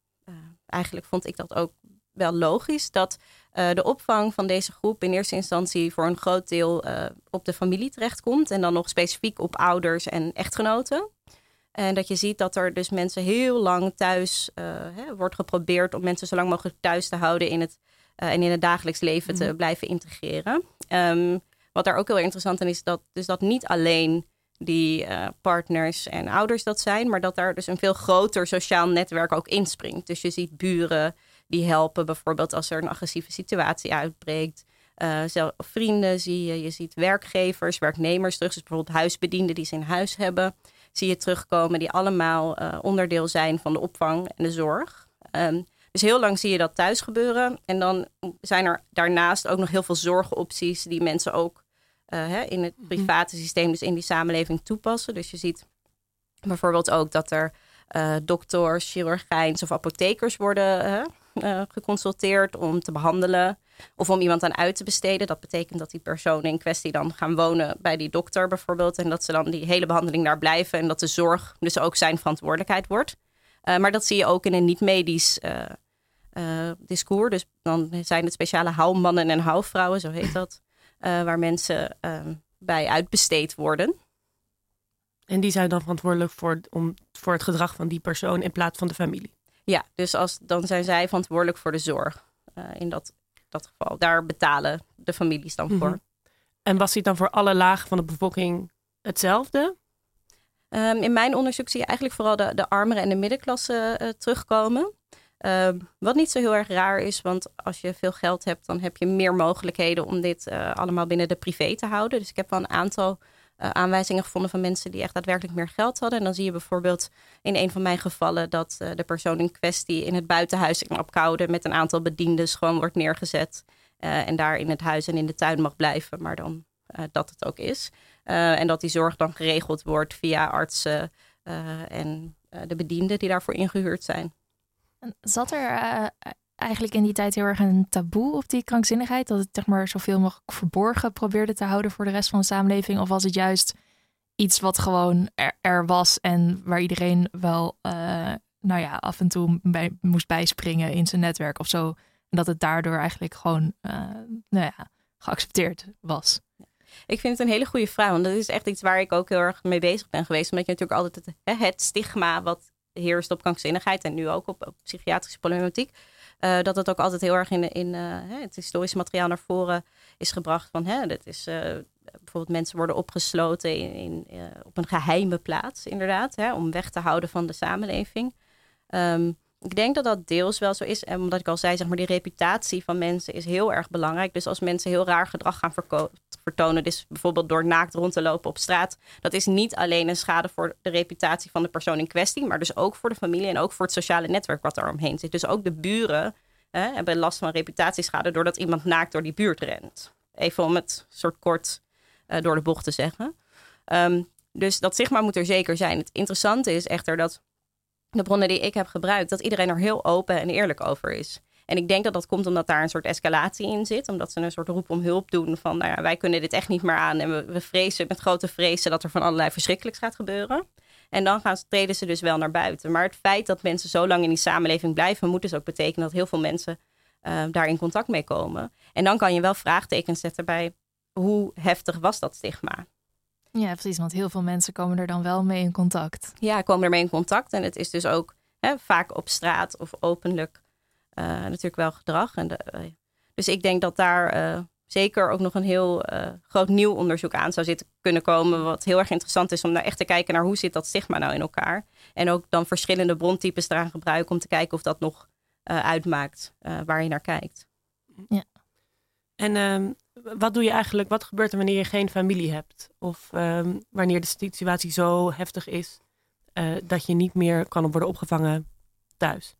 eigenlijk vond ik dat ook wel logisch dat uh, de opvang van deze groep in eerste instantie voor een groot deel uh, op de familie terechtkomt. En dan nog specifiek op ouders en echtgenoten. En dat je ziet dat er dus mensen heel lang thuis uh, hè, wordt geprobeerd om mensen zo lang mogelijk thuis te houden in het, en in het dagelijks leven te mm. blijven integreren. Um, wat daar ook heel interessant aan is, dat, dus dat niet alleen die partners en ouders dat zijn, maar dat daar dus een veel groter sociaal netwerk ook inspringt. Dus je ziet buren, die helpen bijvoorbeeld als er een agressieve situatie uitbreekt. Uh, zelf, vrienden zie je, je ziet werkgevers, werknemers terug. Dus bijvoorbeeld huisbedienden die ze in huis hebben, zie je terugkomen, die allemaal uh, onderdeel zijn van de opvang en de zorg. Um, dus heel lang zie je dat thuis gebeuren. En dan zijn er daarnaast ook nog heel veel zorgopties die mensen ook uh, hè, in het mhm. private systeem, dus in die samenleving toepassen. Dus je ziet bijvoorbeeld ook dat er dokters, chirurgijns of apothekers worden uh, geconsulteerd om te behandelen of om iemand aan uit te besteden. Dat betekent dat die personen in kwestie dan gaan wonen bij die dokter bijvoorbeeld en dat ze dan die hele behandeling daar blijven en dat de zorg dus ook zijn verantwoordelijkheid wordt. Uh, maar dat zie je ook in een niet-medisch uh, discours. Dus dan zijn het speciale houwmannen en houwvrouwen, zo heet dat. eh, waar mensen ehm, bij uitbesteed worden.
En die zijn dan verantwoordelijk voor, om, voor het gedrag van die persoon in plaats van de familie.
Ja, dus als, dan zijn zij verantwoordelijk voor de zorg eh, in dat, dat geval. Daar betalen de families dan voor.
Mhm. En was dit dan voor alle lagen van de bevolking hetzelfde?
Ehm, in mijn onderzoek zie je eigenlijk vooral de, de armere en de middenklasse eh, terugkomen. Ehm, wat niet zo heel erg raar is, want als je veel geld hebt, dan heb je meer mogelijkheden om dit eh, allemaal binnen de privé te houden. Dus ik heb wel een aantal eh, aanwijzingen gevonden van mensen die echt daadwerkelijk meer geld hadden. En dan zie je bijvoorbeeld in een van mijn gevallen dat eh, de persoon in kwestie in het buitenhuis in Apkoude met een aantal bediendes gewoon wordt neergezet. eh, en daar in het huis en in de tuin mag blijven, maar dan dat het ook is. En dat die zorg dan geregeld wordt via artsen en de bedienden die daarvoor ingehuurd zijn.
Zat er eigenlijk in die tijd heel erg een taboe op die krankzinnigheid? Dat het zeg maar zoveel mogelijk verborgen probeerde te houden voor de rest van de samenleving? Of was het juist iets wat gewoon er, was en waar iedereen wel, eh, nou ja, af en toe bij, moest bijspringen in zijn netwerk of zo? En dat het daardoor eigenlijk gewoon, eh, nou ja, geaccepteerd was.
Ik vind het een hele goede vraag. Want dat is echt iets waar ik ook heel erg mee bezig ben geweest. Omdat je natuurlijk altijd het, het stigma wat heerst op krankzinnigheid en nu ook op, op psychiatrische problematiek. Eh, dat het ook altijd heel erg in, in eh, het historische materiaal naar voren is gebracht. Van, hè, dat is, eh, bijvoorbeeld mensen worden opgesloten in, op een geheime plaats, inderdaad. Hè, om weg te houden van de samenleving. Ehm, ik denk dat dat deels wel zo is. En omdat ik al zei, zeg maar, die reputatie van mensen is heel erg belangrijk. Dus als mensen heel raar gedrag gaan vertonen, dus bijvoorbeeld door naakt rond te lopen op straat, dat is niet alleen een schade voor de reputatie van de persoon in kwestie, maar dus ook voor de familie en ook voor het sociale netwerk wat er omheen zit. Dus ook de buren hè, hebben last van reputatieschade doordat iemand naakt door die buurt rent. Even om het soort kort eh, door de bocht te zeggen. Ehm, dus dat stigma moet er zeker zijn. Het interessante is echter dat de bronnen die ik heb gebruikt, dat iedereen er heel open en eerlijk over is. En ik denk dat dat komt omdat daar een soort escalatie in zit. Omdat ze een soort roep om hulp doen van, nou ja, wij kunnen dit echt niet meer aan. En we, we vrezen met grote vrezen dat er van allerlei verschrikkelijks gaat gebeuren. En dan gaan, treden ze dus wel naar buiten. Maar het feit dat mensen zo lang in die samenleving blijven, moet dus ook betekenen dat heel veel mensen eh, daar in contact mee komen. En dan kan je wel vraagtekens zetten bij hoe heftig was dat stigma.
Ja, precies, want heel veel mensen komen er dan wel mee in contact.
ja, komen ermee in contact. En het is dus ook hè, vaak op straat of openlijk natuurlijk wel gedrag. En de, eh, dus ik denk dat daar eh, zeker ook nog een heel eh, groot nieuw onderzoek aan zou zitten kunnen komen. Wat heel erg interessant is om naar echt te kijken naar hoe zit dat stigma nou in elkaar. En ook dan verschillende brontypes eraan gebruiken om te kijken of dat nog eh, uitmaakt eh, waar je naar kijkt.
En ehm, wat doe je eigenlijk, wat gebeurt er wanneer je geen familie hebt? Of ehm, wanneer de situatie zo heftig is eh, dat je niet meer kan worden opgevangen thuis?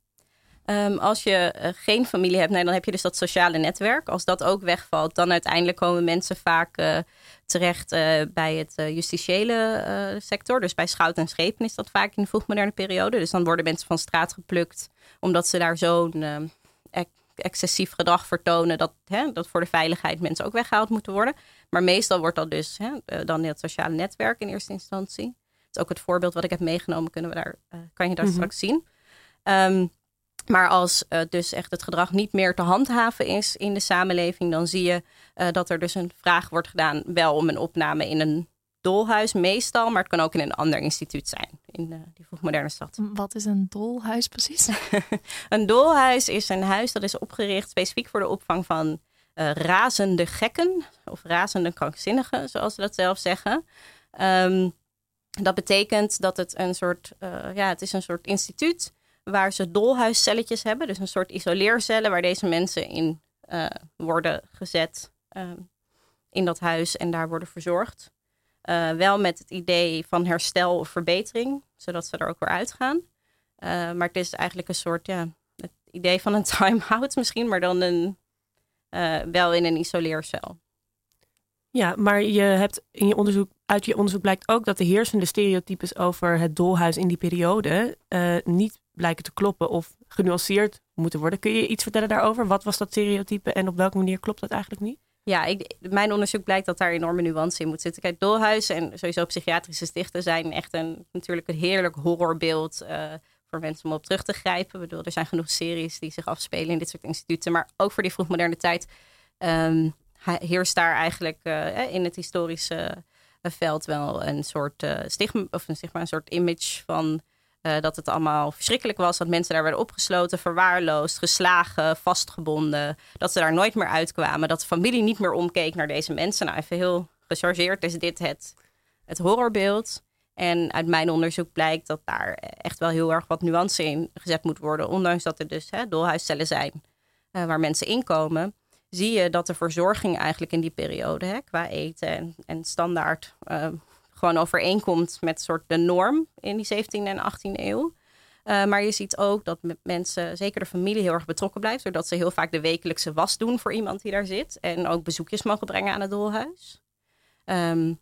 Ehm, als je eh, geen familie hebt, dan heb je dus dat sociale netwerk. Als dat ook wegvalt, dan uiteindelijk komen mensen vaak eh, terecht eh, bij het justitiële sector. Dus bij schout en schepen is dat vaak in de vroegmoderne periode. Dus dan worden mensen van straat geplukt, omdat ze daar zo'n ex- excessief gedrag vertonen dat, hè, dat voor de veiligheid mensen ook weggehaald moeten worden. Maar meestal wordt dat dus hè, dan in het sociale netwerk in eerste instantie. Dat is ook het voorbeeld wat ik heb meegenomen, kunnen we daar, kan je daar
Mhm.
straks zien. Ehm, maar als eh, dus echt het gedrag niet meer te handhaven is in de samenleving, dan zie je eh, dat er dus een vraag wordt gedaan, wel om een opname in een dolhuis meestal, maar het kan ook in een ander instituut zijn in eh, die vroegmoderne stad.
Wat is een dolhuis precies?
Een dolhuis is een huis dat is opgericht specifiek voor de opvang van razende gekken of razende krankzinnigen, zoals ze dat zelf zeggen. Ehm, dat betekent dat het een soort, ja, het is een soort instituut waar ze dolhuiscelletjes hebben, dus een soort isoleercellen waar deze mensen in eh, worden gezet ehm, in dat huis en daar worden verzorgd. Eh, wel met het idee van herstel of verbetering, zodat ze er ook weer uitgaan. Eh, maar het is eigenlijk een soort, ja, het idee van een time-out misschien, maar dan een, wel in een isoleercel.
Ja, maar je hebt in je onderzoek, uit je onderzoek blijkt ook dat de heersende stereotypes over het dolhuis in die periode eh, niet blijken te kloppen of genuanceerd moeten worden. Kun je iets vertellen daarover? Wat was dat stereotype en op welke manier klopt dat eigenlijk niet?
Ja, ik, mijn onderzoek blijkt dat daar enorme nuance in moet zitten. Kijk, dolhuizen en sowieso psychiatrische stichten zijn echt een, natuurlijk een heerlijk horrorbeeld eh, voor mensen om op terug te grijpen. Ik bedoel, er zijn genoeg series die zich afspelen in dit soort instituten. Maar ook voor die vroegmoderne tijd ehm, heerst daar eigenlijk uh, in het historische veld wel een soort stigma of een, zeg maar, een soort image van uh, dat het allemaal verschrikkelijk was. Dat mensen daar werden opgesloten, verwaarloosd, geslagen, vastgebonden. Dat ze daar nooit meer uitkwamen. Dat de familie niet meer omkeek naar deze mensen. Nou, even heel gechargeerd is dit het, horrorbeeld. En uit mijn onderzoek blijkt dat daar echt wel heel erg wat nuance in gezet moet worden. Ondanks dat er dus hè, dolhuiscellen zijn uh, waar mensen inkomen. Zie je dat de verzorging eigenlijk in die periode, hè, qua eten en, standaard, uh, gewoon overeenkomt met soort de norm in die 17e en 18e eeuw. Uh, maar je ziet ook dat mensen, zeker de familie, heel erg betrokken blijft. Doordat ze heel vaak de wekelijkse was doen voor iemand die daar zit. En ook bezoekjes mogen brengen aan het dolhuis. Um,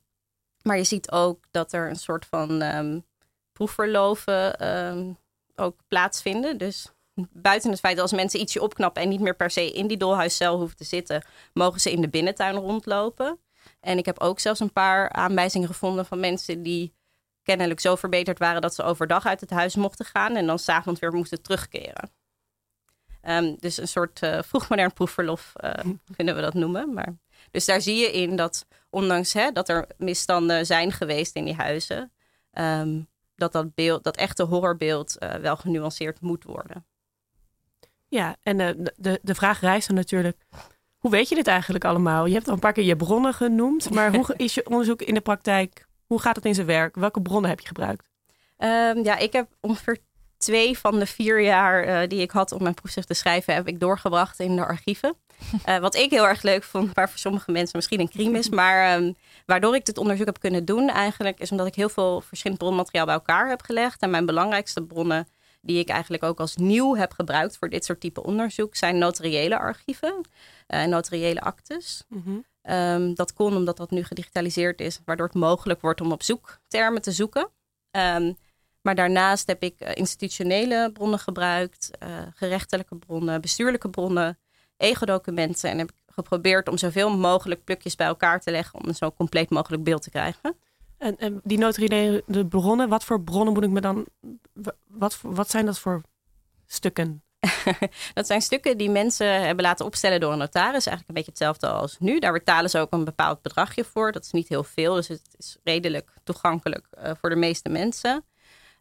maar je ziet ook dat er een soort van um, proefverloven um, ook plaatsvinden. Dus buiten het feit dat als mensen ietsje opknappen en niet meer per se in die dolhuiscel hoeven te zitten, mogen ze in de binnentuin rondlopen. En ik heb ook zelfs een paar aanwijzingen gevonden van mensen die kennelijk zo verbeterd waren dat ze overdag uit het huis mochten gaan en dan s'avonds weer moesten terugkeren. Um, dus een soort uh, vroegmodern proefverlof, uh, vinden we dat noemen. Maar, dus daar zie je in dat, ondanks hè, dat er misstanden zijn geweest in die huizen, um, dat dat, beeld, dat echte horrorbeeld uh, wel genuanceerd moet worden.
Ja, en de, de, de vraag rijst dan natuurlijk, hoe weet je dit eigenlijk allemaal? Je hebt al een paar keer je bronnen genoemd, maar hoe is je onderzoek in de praktijk? Hoe gaat het in zijn werk? Welke bronnen heb je gebruikt?
Um, ja, ik heb ongeveer twee van de vier jaar uh, die ik had om mijn proefschrift te schrijven, heb ik doorgebracht in de archieven. Uh, wat ik heel erg leuk vond, waar voor sommige mensen misschien een crime is. Maar um, waardoor ik dit onderzoek heb kunnen doen eigenlijk, is omdat ik heel veel verschillend bronmateriaal bij elkaar heb gelegd. En mijn belangrijkste bronnen, die ik eigenlijk ook als nieuw heb gebruikt voor dit soort type onderzoek, zijn notariële archieven en uh, notariële actes. Mm -hmm. um, dat kon omdat dat nu gedigitaliseerd is, waardoor het mogelijk wordt om op zoektermen te zoeken. Um, maar daarnaast heb ik uh, institutionele bronnen gebruikt, uh, gerechtelijke bronnen, bestuurlijke bronnen, ego-documenten. En heb ik geprobeerd om zoveel mogelijk plukjes bij elkaar te leggen om een zo compleet mogelijk beeld te krijgen.
En, en die de bronnen, wat voor bronnen moet ik me dan. Wat, wat zijn dat voor stukken?
dat zijn stukken die mensen hebben laten opstellen door een notaris. Eigenlijk een beetje hetzelfde als nu. Daar betalen ze ook een bepaald bedragje voor. Dat is niet heel veel, dus het is redelijk toegankelijk uh, voor de meeste mensen.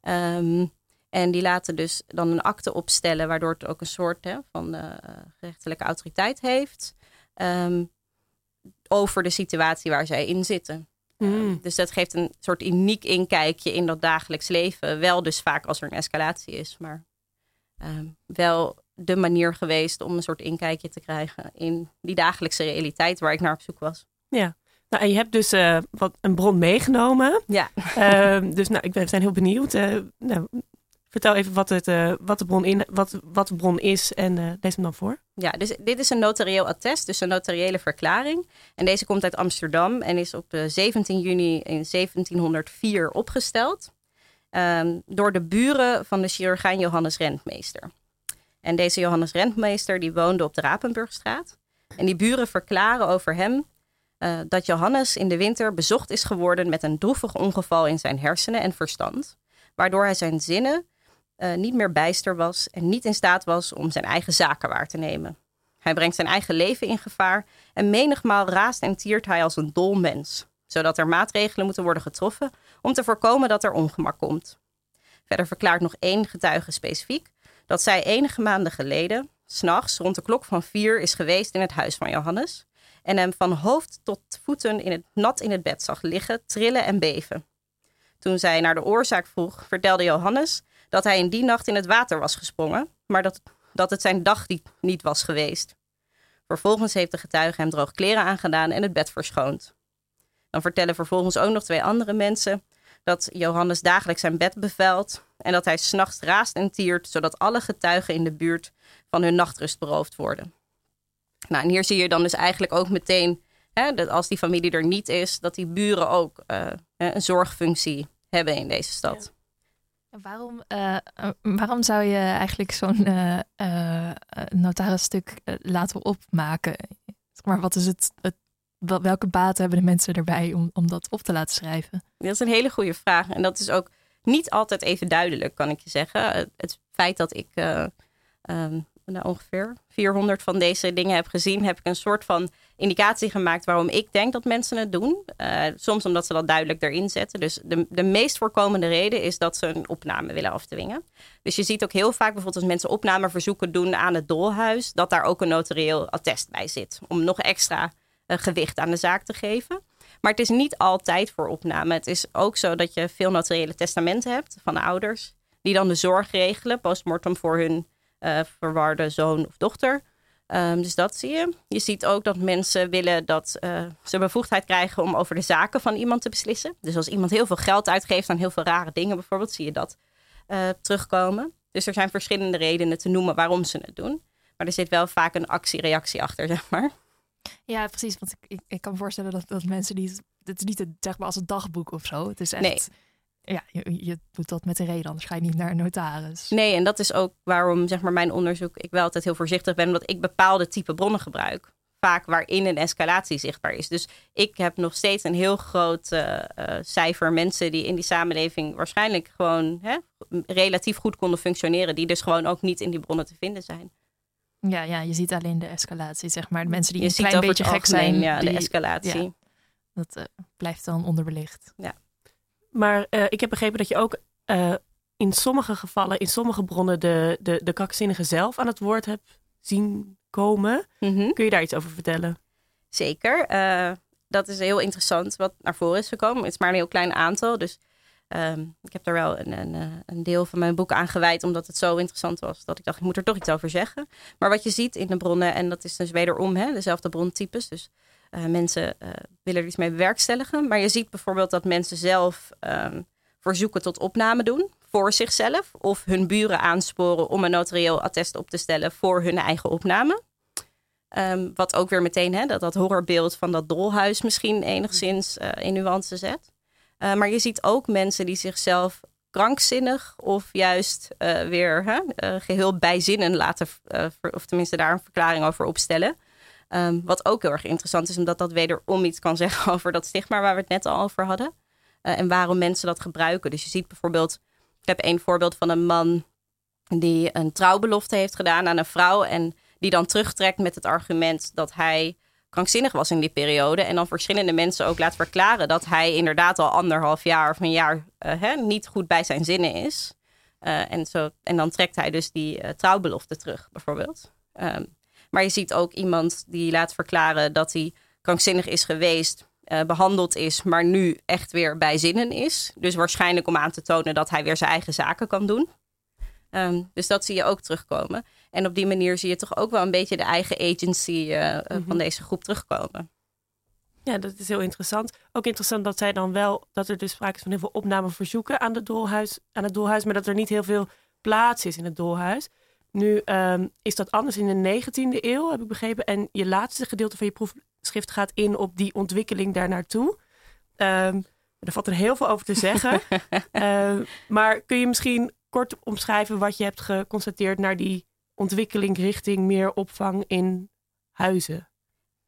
Um, en die laten dus dan een akte opstellen, waardoor het ook een soort hè, van uh, gerechtelijke autoriteit heeft. Um, over de situatie waar zij in zitten. Mm. Um, dus dat geeft een soort uniek inkijkje in dat dagelijks leven. Wel dus vaak als er een escalatie is, maar um, wel de manier geweest om een soort inkijkje te krijgen in die dagelijkse realiteit waar ik naar op zoek was.
Ja, nou, en je hebt dus uh, wat, een bron meegenomen.
Ja.
Uh, dus nou, ik ben, zijn heel benieuwd. Uh, nou, vertel even wat, het, wat, de bron in, wat, wat de bron is en lees hem dan voor.
Ja, dus dit is een notarieel attest, dus een notariële verklaring. En deze komt uit Amsterdam en is op 17 juni in 1704 opgesteld. Um, door de buren van de chirurgijn Johannes Rentmeester. En deze Johannes Rentmeester die woonde op de Rapenburgstraat. En die buren verklaren over hem uh, dat Johannes in de winter bezocht is geworden met een droevig ongeval in zijn hersenen en verstand, waardoor hij zijn zinnen uh, niet meer bijster was en niet in staat was om zijn eigen zaken waar te nemen. Hij brengt zijn eigen leven in gevaar en menigmaal raast en tiert hij als een dol mens, zodat er maatregelen moeten worden getroffen om te voorkomen dat er ongemak komt. Verder verklaart nog één getuige specifiek dat zij enige maanden geleden, s'nachts rond de klok van vier, is geweest in het huis van Johannes en hem van hoofd tot voeten in het, nat in het bed zag liggen, trillen en beven. Toen zij naar de oorzaak vroeg, vertelde Johannes dat hij in die nacht in het water was gesprongen, maar dat, dat het zijn dag niet was geweest. Vervolgens heeft de getuige hem droog kleren aangedaan en het bed verschoond. Dan vertellen vervolgens ook nog twee andere mensen dat Johannes dagelijks zijn bed bevuilt en dat hij s'nachts raast en tiert, zodat alle getuigen in de buurt van hun nachtrust beroofd worden. Nou, en hier zie je dan dus eigenlijk ook meteen, hè, dat als die familie er niet is, dat die buren ook uh, een zorgfunctie hebben in deze stad.
Waarom, uh, waarom zou je eigenlijk zo'n uh, notarisstuk laten opmaken? Maar wat is het, het, welke baten hebben de mensen erbij om, om dat op te laten schrijven?
Dat is een hele goede vraag. En dat is ook niet altijd even duidelijk, kan ik je zeggen. Het feit dat ik um, nou, ongeveer 400 van deze dingen heb gezien, heb ik een soort van indicatie gemaakt waarom ik denk dat mensen het doen. Uh, soms omdat ze dat duidelijk erin zetten. Dus de, de meest voorkomende reden is dat ze een opname willen afdwingen. Dus je ziet ook heel vaak bijvoorbeeld als mensen opnameverzoeken doen aan het dolhuis, dat daar ook een notarieel attest bij zit. Om nog extra uh, gewicht aan de zaak te geven. Maar het is niet altijd voor opname. Het is ook zo dat je veel notariële testamenten hebt van ouders. Die dan de zorg regelen, postmortem voor hun uh, verwarde zoon of dochter. Um, dus dat zie je. Je ziet ook dat mensen willen dat uh, ze bevoegdheid krijgen om over de zaken van iemand te beslissen. Dus als iemand heel veel geld uitgeeft aan heel veel rare dingen, bijvoorbeeld, zie je dat uh, terugkomen. Dus er zijn verschillende redenen te noemen waarom ze het doen. Maar er zit wel vaak een actie-reactie achter, zeg maar.
Ja, precies. Want ik, ik, ik kan me voorstellen dat, dat mensen die. Het is niet het, zeg maar als een dagboek of zo. Het is echt.
Nee.
Ja, je, je doet dat met een reden, anders ga je niet naar een notaris.
Nee, en dat is ook waarom zeg maar, mijn onderzoek, ik wel altijd heel voorzichtig ben, omdat ik bepaalde type bronnen gebruik. Vaak waarin een escalatie zichtbaar is. Dus ik heb nog steeds een heel groot uh, uh, cijfer mensen die in die samenleving waarschijnlijk gewoon hè, relatief goed konden functioneren, die dus gewoon ook niet in die bronnen te vinden zijn.
Ja, ja, je ziet alleen de escalatie, zeg maar. De mensen die je een klein beetje gek zijn.
Ja,
die,
de escalatie.
Ja, dat uh, blijft dan onderbelicht.
Ja.
Maar uh, ik heb begrepen dat je ook uh, in sommige gevallen, in sommige bronnen, de, de, de krankzinnige zelf aan het woord hebt zien komen.
Mm -hmm.
Kun je daar iets over vertellen?
Zeker. dat is heel interessant wat naar voren is gekomen. Het is maar een heel klein aantal. Dus um, ik heb daar wel een, een, een, deel van mijn boek aan gewijd, omdat het zo interessant was dat ik dacht, ik moet er toch iets over zeggen. Maar wat je ziet in de bronnen, en dat is dus wederom hè, dezelfde brontypes. Dus uh, mensen uh, willen er iets mee bewerkstelligen. Maar je ziet bijvoorbeeld dat mensen zelf um, verzoeken tot opname doen voor zichzelf. Of hun buren aansporen om een notarieel attest op te stellen voor hun eigen opname. Um, wat ook weer meteen hè, dat, dat horrorbeeld van dat dolhuis misschien enigszins uh, in nuance zet. Maar je ziet ook mensen die zichzelf krankzinnig of juist weer hè, geheel bij zinnen laten, of tenminste daar een verklaring over opstellen. Um, wat ook heel erg interessant is, omdat dat wederom iets kan zeggen over dat stigma waar we het net al over hadden. en waarom mensen dat gebruiken. Dus je ziet bijvoorbeeld, ik heb één voorbeeld van een man die een trouwbelofte heeft gedaan aan een vrouw. En die dan terugtrekt met het argument dat hij krankzinnig was in die periode. En dan verschillende mensen ook laat verklaren dat hij inderdaad al anderhalf jaar of een jaar uh, hè, niet goed bij zijn zinnen is. Uh, en, zo, en dan trekt hij dus die trouwbelofte terug, bijvoorbeeld. Um, maar je ziet ook iemand die laat verklaren dat hij krankzinnig is geweest, behandeld is, maar nu echt weer bij zinnen is. Dus waarschijnlijk om aan te tonen dat hij weer zijn eigen zaken kan doen. Um, dus dat zie je ook terugkomen. En op die manier zie je toch ook wel een beetje de eigen agency uh, mm -hmm. van deze groep terugkomen.
Ja, dat is heel interessant. Ook interessant dat zij dan wel, dat er dus sprake is van heel veel opnameverzoeken aan, de aan het dolhuis, maar dat er niet heel veel plaats is in het dolhuis. Nu um, is dat anders in de 19e eeuw, heb ik begrepen. En je laatste gedeelte van je proefschrift gaat in op die ontwikkeling daar naartoe. Um, er valt er heel veel over te zeggen. uh, maar kun je misschien kort omschrijven wat je hebt geconstateerd naar die ontwikkeling richting meer opvang in huizen?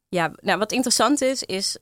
Ja, nou wat interessant is, is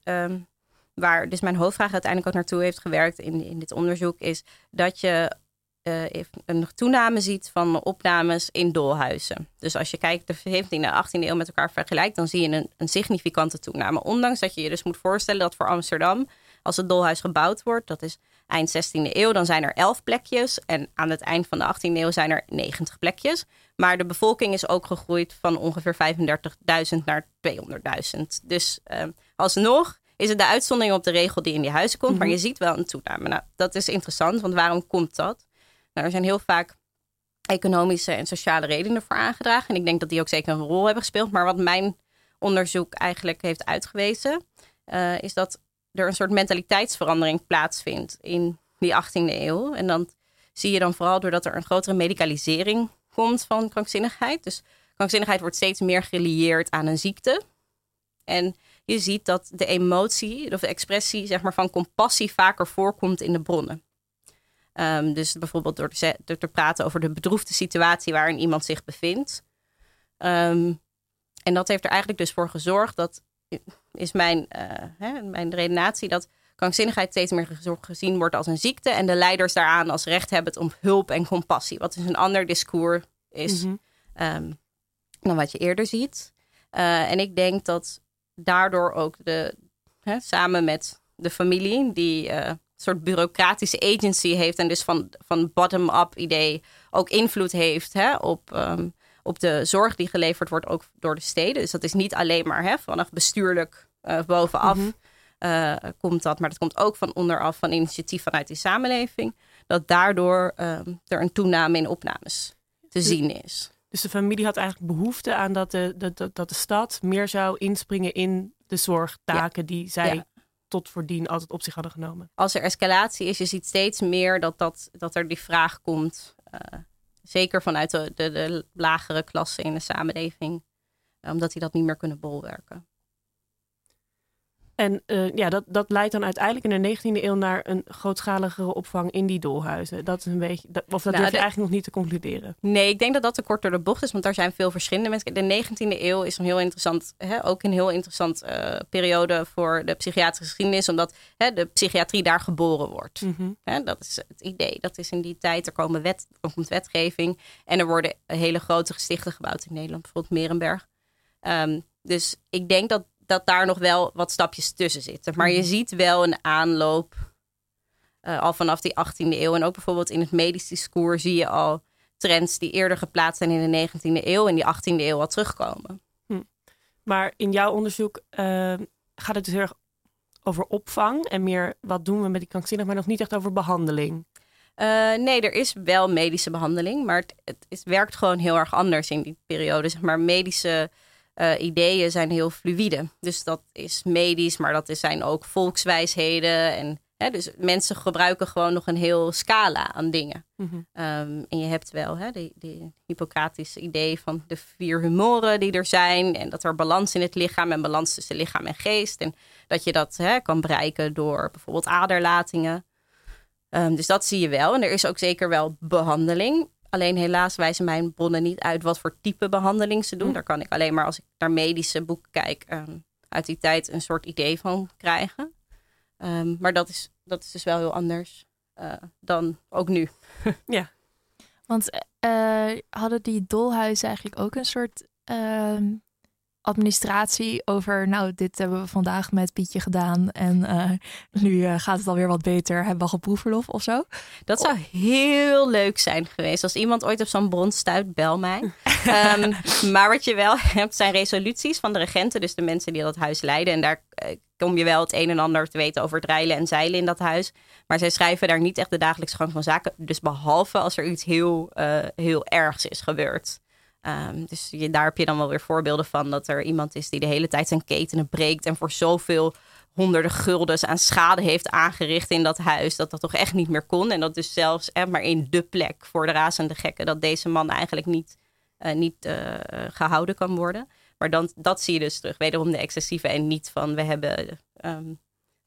waar dus mijn hoofdvraag uiteindelijk ook naartoe heeft gewerkt in, in dit onderzoek, is dat je uh, een toename ziet van opnames in dolhuizen. Dus als je kijkt de 17e en 18e eeuw met elkaar vergelijkt, dan zie je een, een significante toename. Ondanks dat je je dus moet voorstellen dat voor Amsterdam, als het dolhuis gebouwd wordt, dat is eind 16e eeuw, dan zijn er 11 plekjes. En aan het eind van de 18e eeuw zijn er 90 plekjes. Maar de bevolking is ook gegroeid van ongeveer 35.000 naar 200.000. Dus uh, alsnog is het de uitzondering op de regel die in die huizen komt. Mm -hmm. Maar je ziet wel een toename. Nou, dat is interessant, want waarom komt dat? Nou, er zijn heel vaak economische en sociale redenen voor aangedragen. En ik denk dat die ook zeker een rol hebben gespeeld. Maar wat mijn onderzoek eigenlijk heeft uitgewezen, uh, is dat er een soort mentaliteitsverandering plaatsvindt in die 18e eeuw. En dan zie je dan vooral doordat er een grotere medicalisering komt van krankzinnigheid. Dus krankzinnigheid wordt steeds meer gelieerd aan een ziekte. En je ziet dat de emotie of de expressie zeg maar, van compassie vaker voorkomt in de bronnen. Um, dus bijvoorbeeld door te, door te, praten over de bedroefde situatie waarin iemand zich bevindt. Um, en dat heeft er eigenlijk dus voor gezorgd dat is mijn, uh, hè, mijn redenatie dat krankzinnigheid steeds meer gezien wordt als een ziekte en de leiders daaraan als recht hebben om hulp en compassie, wat dus een ander discours is. Mm -hmm. um, dan wat je eerder ziet. Uh, en ik denk dat daardoor ook de, hè, samen met de familie, die uh, soort bureaucratische agency heeft en dus van, van bottom-up idee ook invloed heeft hè, op, um, op de zorg die geleverd wordt, ook door de steden. Dus dat is niet alleen maar hè, vanaf bestuurlijk uh, bovenaf mm -hmm. komt dat, maar dat komt ook van onderaf van initiatief vanuit die samenleving. Dat daardoor um, er een toename in opnames te zien is.
Dus de familie had eigenlijk behoefte aan dat de, de, dat de stad meer zou inspringen in de zorgtaken die zij ja. Tot voordien altijd op zich hadden genomen.
Als er escalatie is, je ziet steeds meer dat, dat, dat er die vraag komt. Uh, zeker vanuit de, de, de, lagere klassen in de samenleving. Omdat die dat niet meer kunnen bolwerken.
En uh, ja, dat, dat leidt dan uiteindelijk in de 19e eeuw naar een grootschaligere opvang in die dolhuizen. Dat is een beetje, dat, of dat nou, durf je eigenlijk nog niet te concluderen.
Nee, ik denk dat dat te kort door de bocht is, want daar zijn veel verschillende mensen. De 19e eeuw is een heel interessant, hè, ook een heel interessant uh, periode voor de psychiatrische geschiedenis, omdat hè, de psychiatrie daar geboren wordt. Mm -hmm. hè, dat is het idee. Dat is in die tijd, er, komen wet, er komt wetgeving en er worden hele grote gestichten gebouwd in Nederland, bijvoorbeeld Merenberg. Um, dus ik denk dat dat daar nog wel wat stapjes tussen zitten. Maar je ziet wel een aanloop uh, al vanaf die 18e eeuw. En ook bijvoorbeeld in het medisch discours zie je al trends die eerder geplaatst zijn in de 19e eeuw en die 18e eeuw al terugkomen.
Hm. Maar in jouw onderzoek uh, gaat het dus heel erg over opvang en meer wat doen we met die krankzinnig, maar nog niet echt over behandeling.
Uh, nee, er is wel medische behandeling, maar het, het, het, werkt gewoon heel erg anders in die periode. Zeg maar medische uh, ideeën zijn heel fluïde. Dus dat is medisch, maar dat zijn ook volkswijsheden. En, hè, dus mensen gebruiken gewoon nog een heel scala aan dingen. Mm -hmm. um, en je hebt wel hè, die, die Hippocratische idee van de vier humoren die er zijn. En dat er balans in het lichaam en balans tussen lichaam en geest. En dat je dat hè, kan bereiken door bijvoorbeeld aderlatingen. Um, dus dat zie je wel. En er is ook zeker wel behandeling. Alleen helaas wijzen mijn bronnen niet uit wat voor type behandeling ze doen. Hm. Daar kan ik alleen maar als ik naar medische boeken kijk, um, uit die tijd een soort idee van krijgen. Um, maar dat is, dat is dus wel heel anders uh, dan ook nu.
ja.
Want uh, hadden die dolhuizen eigenlijk ook een soort uh, administratie over, nou, dit hebben we vandaag met Pietje gedaan en uh, nu uh, gaat het alweer wat beter, hebben we al proefverlof of zo?
Dat zou heel leuk zijn geweest. Als iemand ooit op zo'n bron stuit, bel mij. um, maar wat je wel hebt, zijn resoluties van de regenten, dus de mensen die dat huis leiden. En daar uh, kom je wel het een en ander te weten over het rijlen en zeilen in dat huis. Maar zij schrijven daar niet echt de dagelijkse gang van zaken. Dus behalve als er iets heel, heel ergs is gebeurd. Um, dus je, daar heb je dan wel weer voorbeelden van dat er iemand is die de hele tijd zijn ketenen breekt en voor zoveel honderden guldens aan schade heeft aangericht in dat huis, dat dat toch echt niet meer kon. En dat dus zelfs eh, maar in de plek voor de razende gekken, dat deze man eigenlijk niet, uh, niet uh, gehouden kan worden. Maar dan, dat zie je dus terug, wederom de excessieve en niet van we hebben um,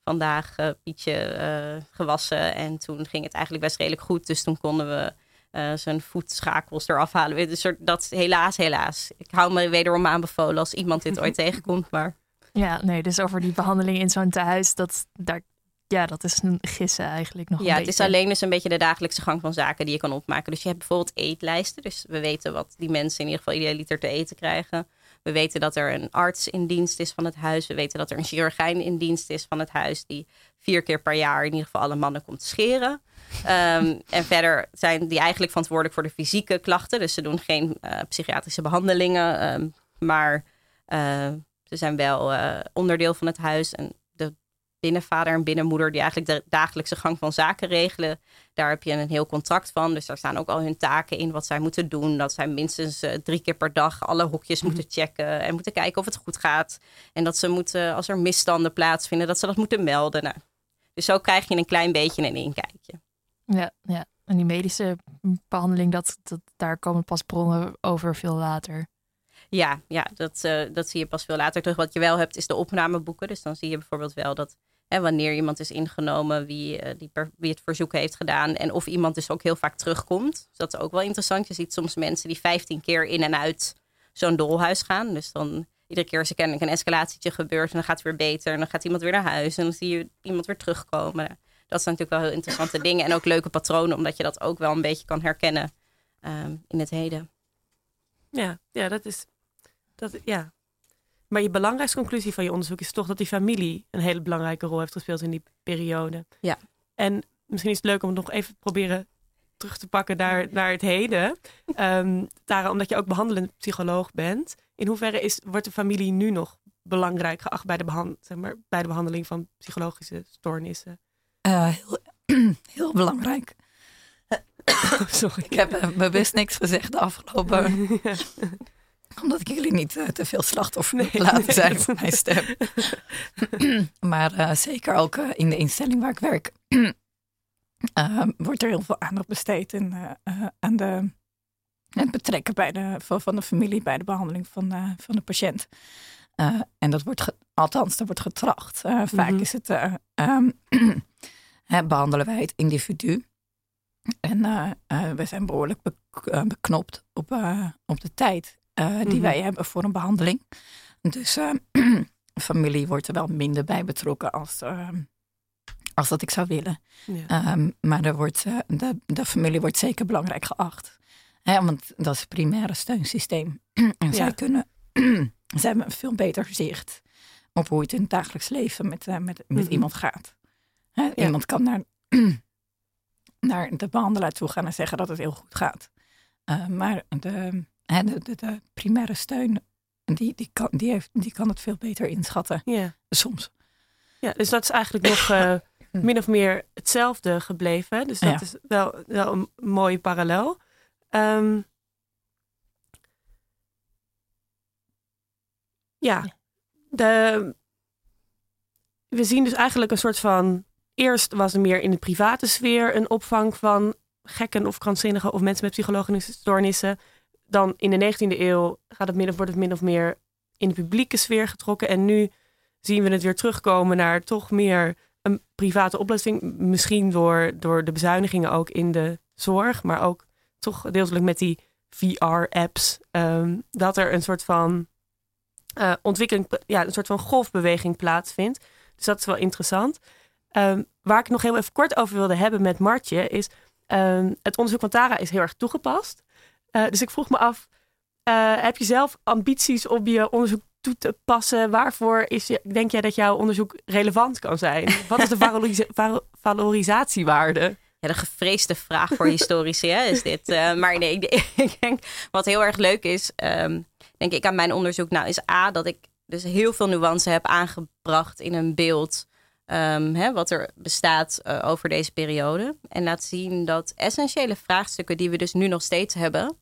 vandaag Pietje gewassen en toen ging het eigenlijk best redelijk goed, dus toen konden we uh, zijn voetschakels eraf halen. Dus er, dat helaas, helaas. Ik hou me wederom aanbevolen als iemand dit ooit tegenkomt. Maar...
Ja, nee, dus over die behandeling in zo'n tehuis, dat, daar, ja, dat is een gissen eigenlijk nog.
Ja, het is alleen dus een beetje de dagelijkse gang van zaken die je kan opmaken. Dus je hebt bijvoorbeeld eetlijsten. Dus we weten wat die mensen in ieder geval idealiter te eten krijgen. We weten dat er een arts in dienst is van het huis. We weten dat er een chirurgijn in dienst is van het huis. Die vier keer per jaar in ieder geval alle mannen komt scheren. Um, en verder zijn die eigenlijk verantwoordelijk voor de fysieke klachten. Dus ze doen geen uh, psychiatrische behandelingen. Um, maar uh, ze zijn wel uh, onderdeel van het huis. En binnenvader en binnenmoeder die eigenlijk de dagelijkse gang van zaken regelen. Daar heb je een heel contract van. Dus daar staan ook al hun taken in wat zij moeten doen. Dat zij minstens drie keer per dag alle hokjes mm -hmm. moeten checken. En moeten kijken of het goed gaat. En dat ze moeten, als er misstanden plaatsvinden, dat ze dat moeten melden. Nou, dus zo krijg je een klein beetje een inkijkje.
Ja, ja. En die medische behandeling, dat, dat, daar komen pas bronnen over veel later.
Ja, ja dat, uh, dat zie je pas veel later terug. Wat je wel hebt, is de opnameboeken. Dus dan zie je bijvoorbeeld wel dat hè, wanneer iemand is ingenomen, wie, uh, die per, wie het verzoek heeft gedaan. En of iemand dus ook heel vaak terugkomt. Dus dat is ook wel interessant. Je ziet soms mensen die 15 keer in en uit zo'n dolhuis gaan. Dus dan iedere keer als er kennelijk een escalatietje gebeurt en dan gaat het weer beter. En dan gaat iemand weer naar huis en dan zie je iemand weer terugkomen dat zijn natuurlijk wel heel interessante dingen. En ook leuke patronen, omdat je dat ook wel een beetje kan herkennen um, in het heden.
Ja, ja, dat is Dat, ja. Maar je belangrijkste conclusie van je onderzoek is toch dat die familie een hele belangrijke rol heeft gespeeld in die periode.
Ja.
En misschien is het leuk om het nog even te proberen terug te pakken naar, naar het heden. Ehm Tara, omdat je ook behandelend psycholoog bent. In hoeverre is, wordt de familie nu nog belangrijk geacht bij de, behand, zeg maar, bij de behandeling van psychologische stoornissen?
Eh, heel, heel belangrijk.
Sorry.
Ik heb eh, bewust niks gezegd de afgelopen... Omdat ik jullie niet eh, te veel slachtoffer
Nee,
laten
nee.
zijn van mijn stem. maar eh, zeker ook eh, in de instelling waar ik werk... wordt er heel veel aandacht besteed aan de, het betrekken bij de, van, van de familie bij de behandeling van, van de patiënt. En dat wordt, ge- althans, dat wordt getracht. Vaak
Mhm.
is het, eh, ehm, behandelen wij het individu. En eh, we zijn behoorlijk bek- eh, beknopt op, op de tijd eh, die
Mhm.
wij hebben voor een behandeling. Dus eh, familie wordt er wel minder bij betrokken als, eh, als dat ik zou willen.
Ja.
Ehm, maar er wordt, eh, de, de familie wordt zeker belangrijk geacht. Hè, want dat is het primaire steunsysteem. en zij kunnen, zij hebben een veel beter zicht op hoe het in het dagelijks leven met, met, met
Mhm.
iemand gaat. Hè, Iemand kan naar, naar de behandelaar toe gaan en zeggen dat het heel goed gaat. Eh, maar de, hè, de, de, de primaire steun, die, die, kan, die, heeft, die kan het veel beter inschatten.
Ja.
Soms.
ja, dus dat is eigenlijk nog eh, min of meer hetzelfde gebleven. Dus dat
Ja.
is wel, wel een mooie parallel. Ehm, ja, de, we zien dus eigenlijk een soort van... Eerst was er meer in de private sfeer een opvang van gekken of krankzinnigen of mensen met psychologische stoornissen. Dan in de 19e eeuw gaat het wordt het min of meer in de publieke sfeer getrokken. En nu zien we het weer terugkomen naar toch meer een private oplossing. Misschien door, door de bezuinigingen ook in de zorg, maar ook toch deeltelijk met die VR-apps. ehm, dat er een soort van eh, ontwikkeling, ja, een soort van golfbeweging plaatsvindt. Dus dat is wel interessant. Ehm, waar ik nog heel even kort over wilde hebben met Martje is... ehm, het onderzoek van Tara is heel erg toegepast. Eh, dus ik vroeg me af, eh, heb je zelf ambities om je onderzoek toe te passen? Waarvoor is je, denk jij dat jouw onderzoek relevant kan zijn? Wat is de valorisa- valo- valorisatiewaarde?
Ja, de gevreesde vraag voor historici hè, is dit. Eh, maar nee, ik, ik denk wat heel erg leuk is, ehm, denk ik aan mijn onderzoek, nou is A, dat ik dus heel veel nuance heb aangebracht in een beeld ehm, hè, wat er bestaat over deze periode. En laat zien dat essentiële vraagstukken die we dus nu nog steeds hebben,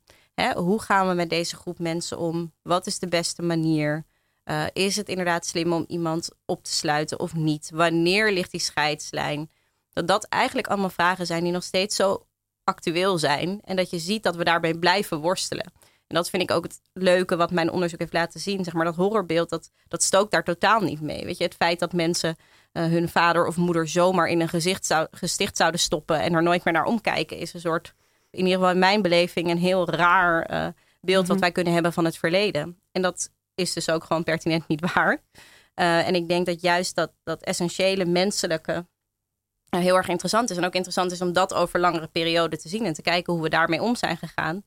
hoe gaan we met deze groep mensen om? Wat is de beste manier? Eh, is het inderdaad slim om iemand op te sluiten of niet? Wanneer ligt die scheidslijn? dat dat eigenlijk allemaal vragen zijn die nog steeds zo actueel zijn. En dat je ziet dat we daarbij blijven worstelen. En dat vind ik ook het leuke wat mijn onderzoek heeft laten zien. Zeg maar dat horrorbeeld, dat, dat stookt daar totaal niet mee. Weet je, het feit dat mensen eh, hun vader of moeder zomaar in een gezicht zou, gesticht zouden stoppen en er nooit meer naar omkijken, is een soort, in ieder geval in mijn beleving, een heel raar eh, beeld wat wij kunnen hebben van het verleden. En dat is dus ook gewoon pertinent niet waar. Eh, en ik denk dat juist dat, dat essentiële menselijke eh, heel erg interessant is. En ook interessant is om dat over langere perioden te zien en te kijken hoe we daarmee om zijn gegaan.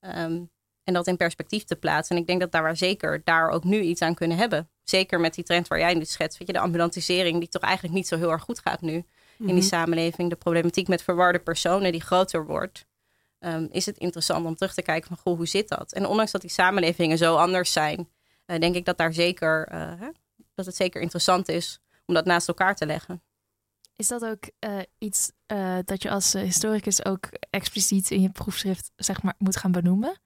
Ehm, en dat in perspectief te plaatsen. En ik denk dat daar waar zeker daar ook nu iets aan kunnen hebben. Zeker met die trend waar jij nu schetst. Weet je, de ambulantisering die toch eigenlijk niet zo heel erg goed gaat nu in die samenleving. De problematiek met verwarde personen die groter wordt. Ehm, is het interessant om terug te kijken van goh, hoe zit dat? En ondanks dat die samenlevingen zo anders zijn, eh, denk ik dat daar zeker eh, hè, dat het zeker interessant is om dat naast elkaar te leggen.
Is dat ook eh, iets dat je als historicus ook expliciet in je proefschrift zeg maar, moet gaan benoemen?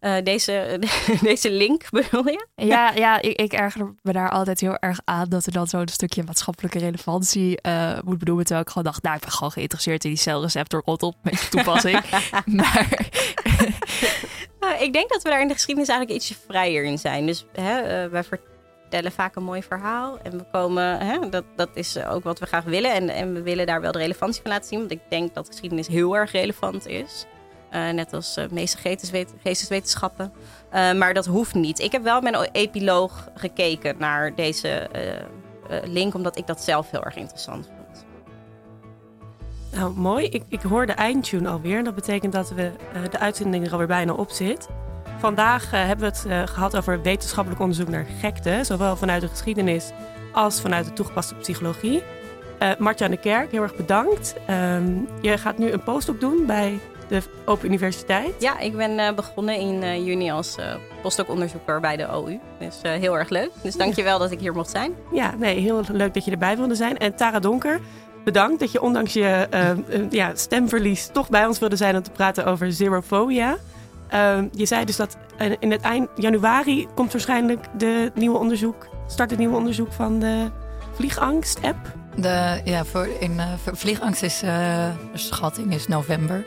Eh, deze, deze link bedoel je?
Ja, ja ik, ik erger me daar altijd heel erg aan dat er dan zo'n stukje maatschappelijke relevantie eh, moet benoemen. Terwijl ik gewoon dacht, nou, ik ben gewoon geïnteresseerd in die celreceptor rot op met je toepassing. maar
Nou, ik denk dat we daar in de geschiedenis eigenlijk ietsje vrijer in zijn. Dus hè, eh, wij vertellen vaak een mooi verhaal. En we komen, hè, dat, dat is ook wat we graag willen. En, en we willen daar wel de relevantie van laten zien. Want ik denk dat geschiedenis heel erg relevant is. Eh, net als de meeste geesteswet- geesteswetenschappen. Eh, maar dat hoeft niet. Ik heb wel een epiloog gekeken naar deze eh, eh, link. Omdat ik dat zelf heel erg interessant vond.
Nou, mooi. Ik, ik hoor de eindtune alweer. Dat betekent dat we, eh, de uitzending er alweer bijna op zit. Vandaag eh, hebben we het eh, gehad over wetenschappelijk onderzoek naar gekte, zowel vanuit de geschiedenis als vanuit de toegepaste psychologie. Martja de Kerk, heel erg bedankt. Ehm, je gaat nu een postdoc doen bij de Open Universiteit.
Ja, ik ben begonnen in juni als postdoc-onderzoeker bij de OU. Dus heel erg leuk. Dus dankjewel dat ik hier mocht zijn.
Ja, nee, heel leuk dat je erbij wilde zijn. En Tara Donker, bedankt dat je ondanks je ja, stemverlies toch bij ons wilde zijn om te praten over zerophobia. Ehm, je zei dus dat in het eind januari komt waarschijnlijk de nieuwe onderzoek, start het nieuwe onderzoek van de vliegangst-app.
De, ja, voor, in, uh, vliegangst is, uh, schatting is november.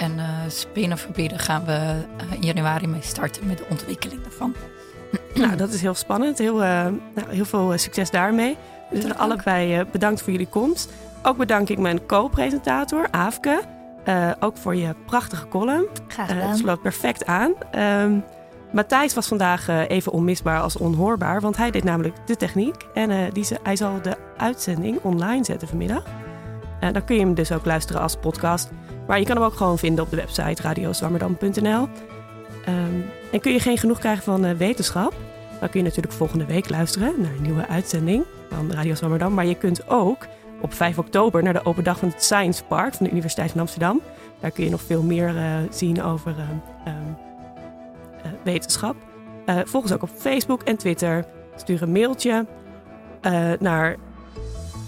En uh, spinnen verbieden gaan we in januari mee starten met de ontwikkeling daarvan.
Nou, dat is heel spannend. Heel, nou, heel veel succes daarmee. Dus allebei bedankt voor jullie komst. Ook bedank ik mijn co-presentator, Aafke. Uh, ook voor je prachtige column.
Graag gedaan. Uh,
het sloot perfect aan. Um, Matthijs was vandaag even onmisbaar als onhoorbaar, want hij deed namelijk de techniek. En die, hij zal de uitzending online zetten vanmiddag. dan kun je hem dus ook luisteren als podcast. Maar je kan hem ook gewoon vinden op de website radiozwammerdam.nl. Um, en kun je geen genoeg krijgen van wetenschap, dan kun je natuurlijk volgende week luisteren naar een nieuwe uitzending van Radio Zwammerdam. Maar je kunt ook op 5 oktober naar de open dag van het Science Park van de Universiteit van Amsterdam. Daar kun je nog veel meer uh, zien over uh, uh, wetenschap. volg ons ook op Facebook en Twitter. Stuur een mailtje naar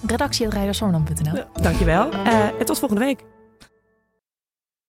redactie.radioswarmerdam.nl.
dankjewel. en tot volgende week.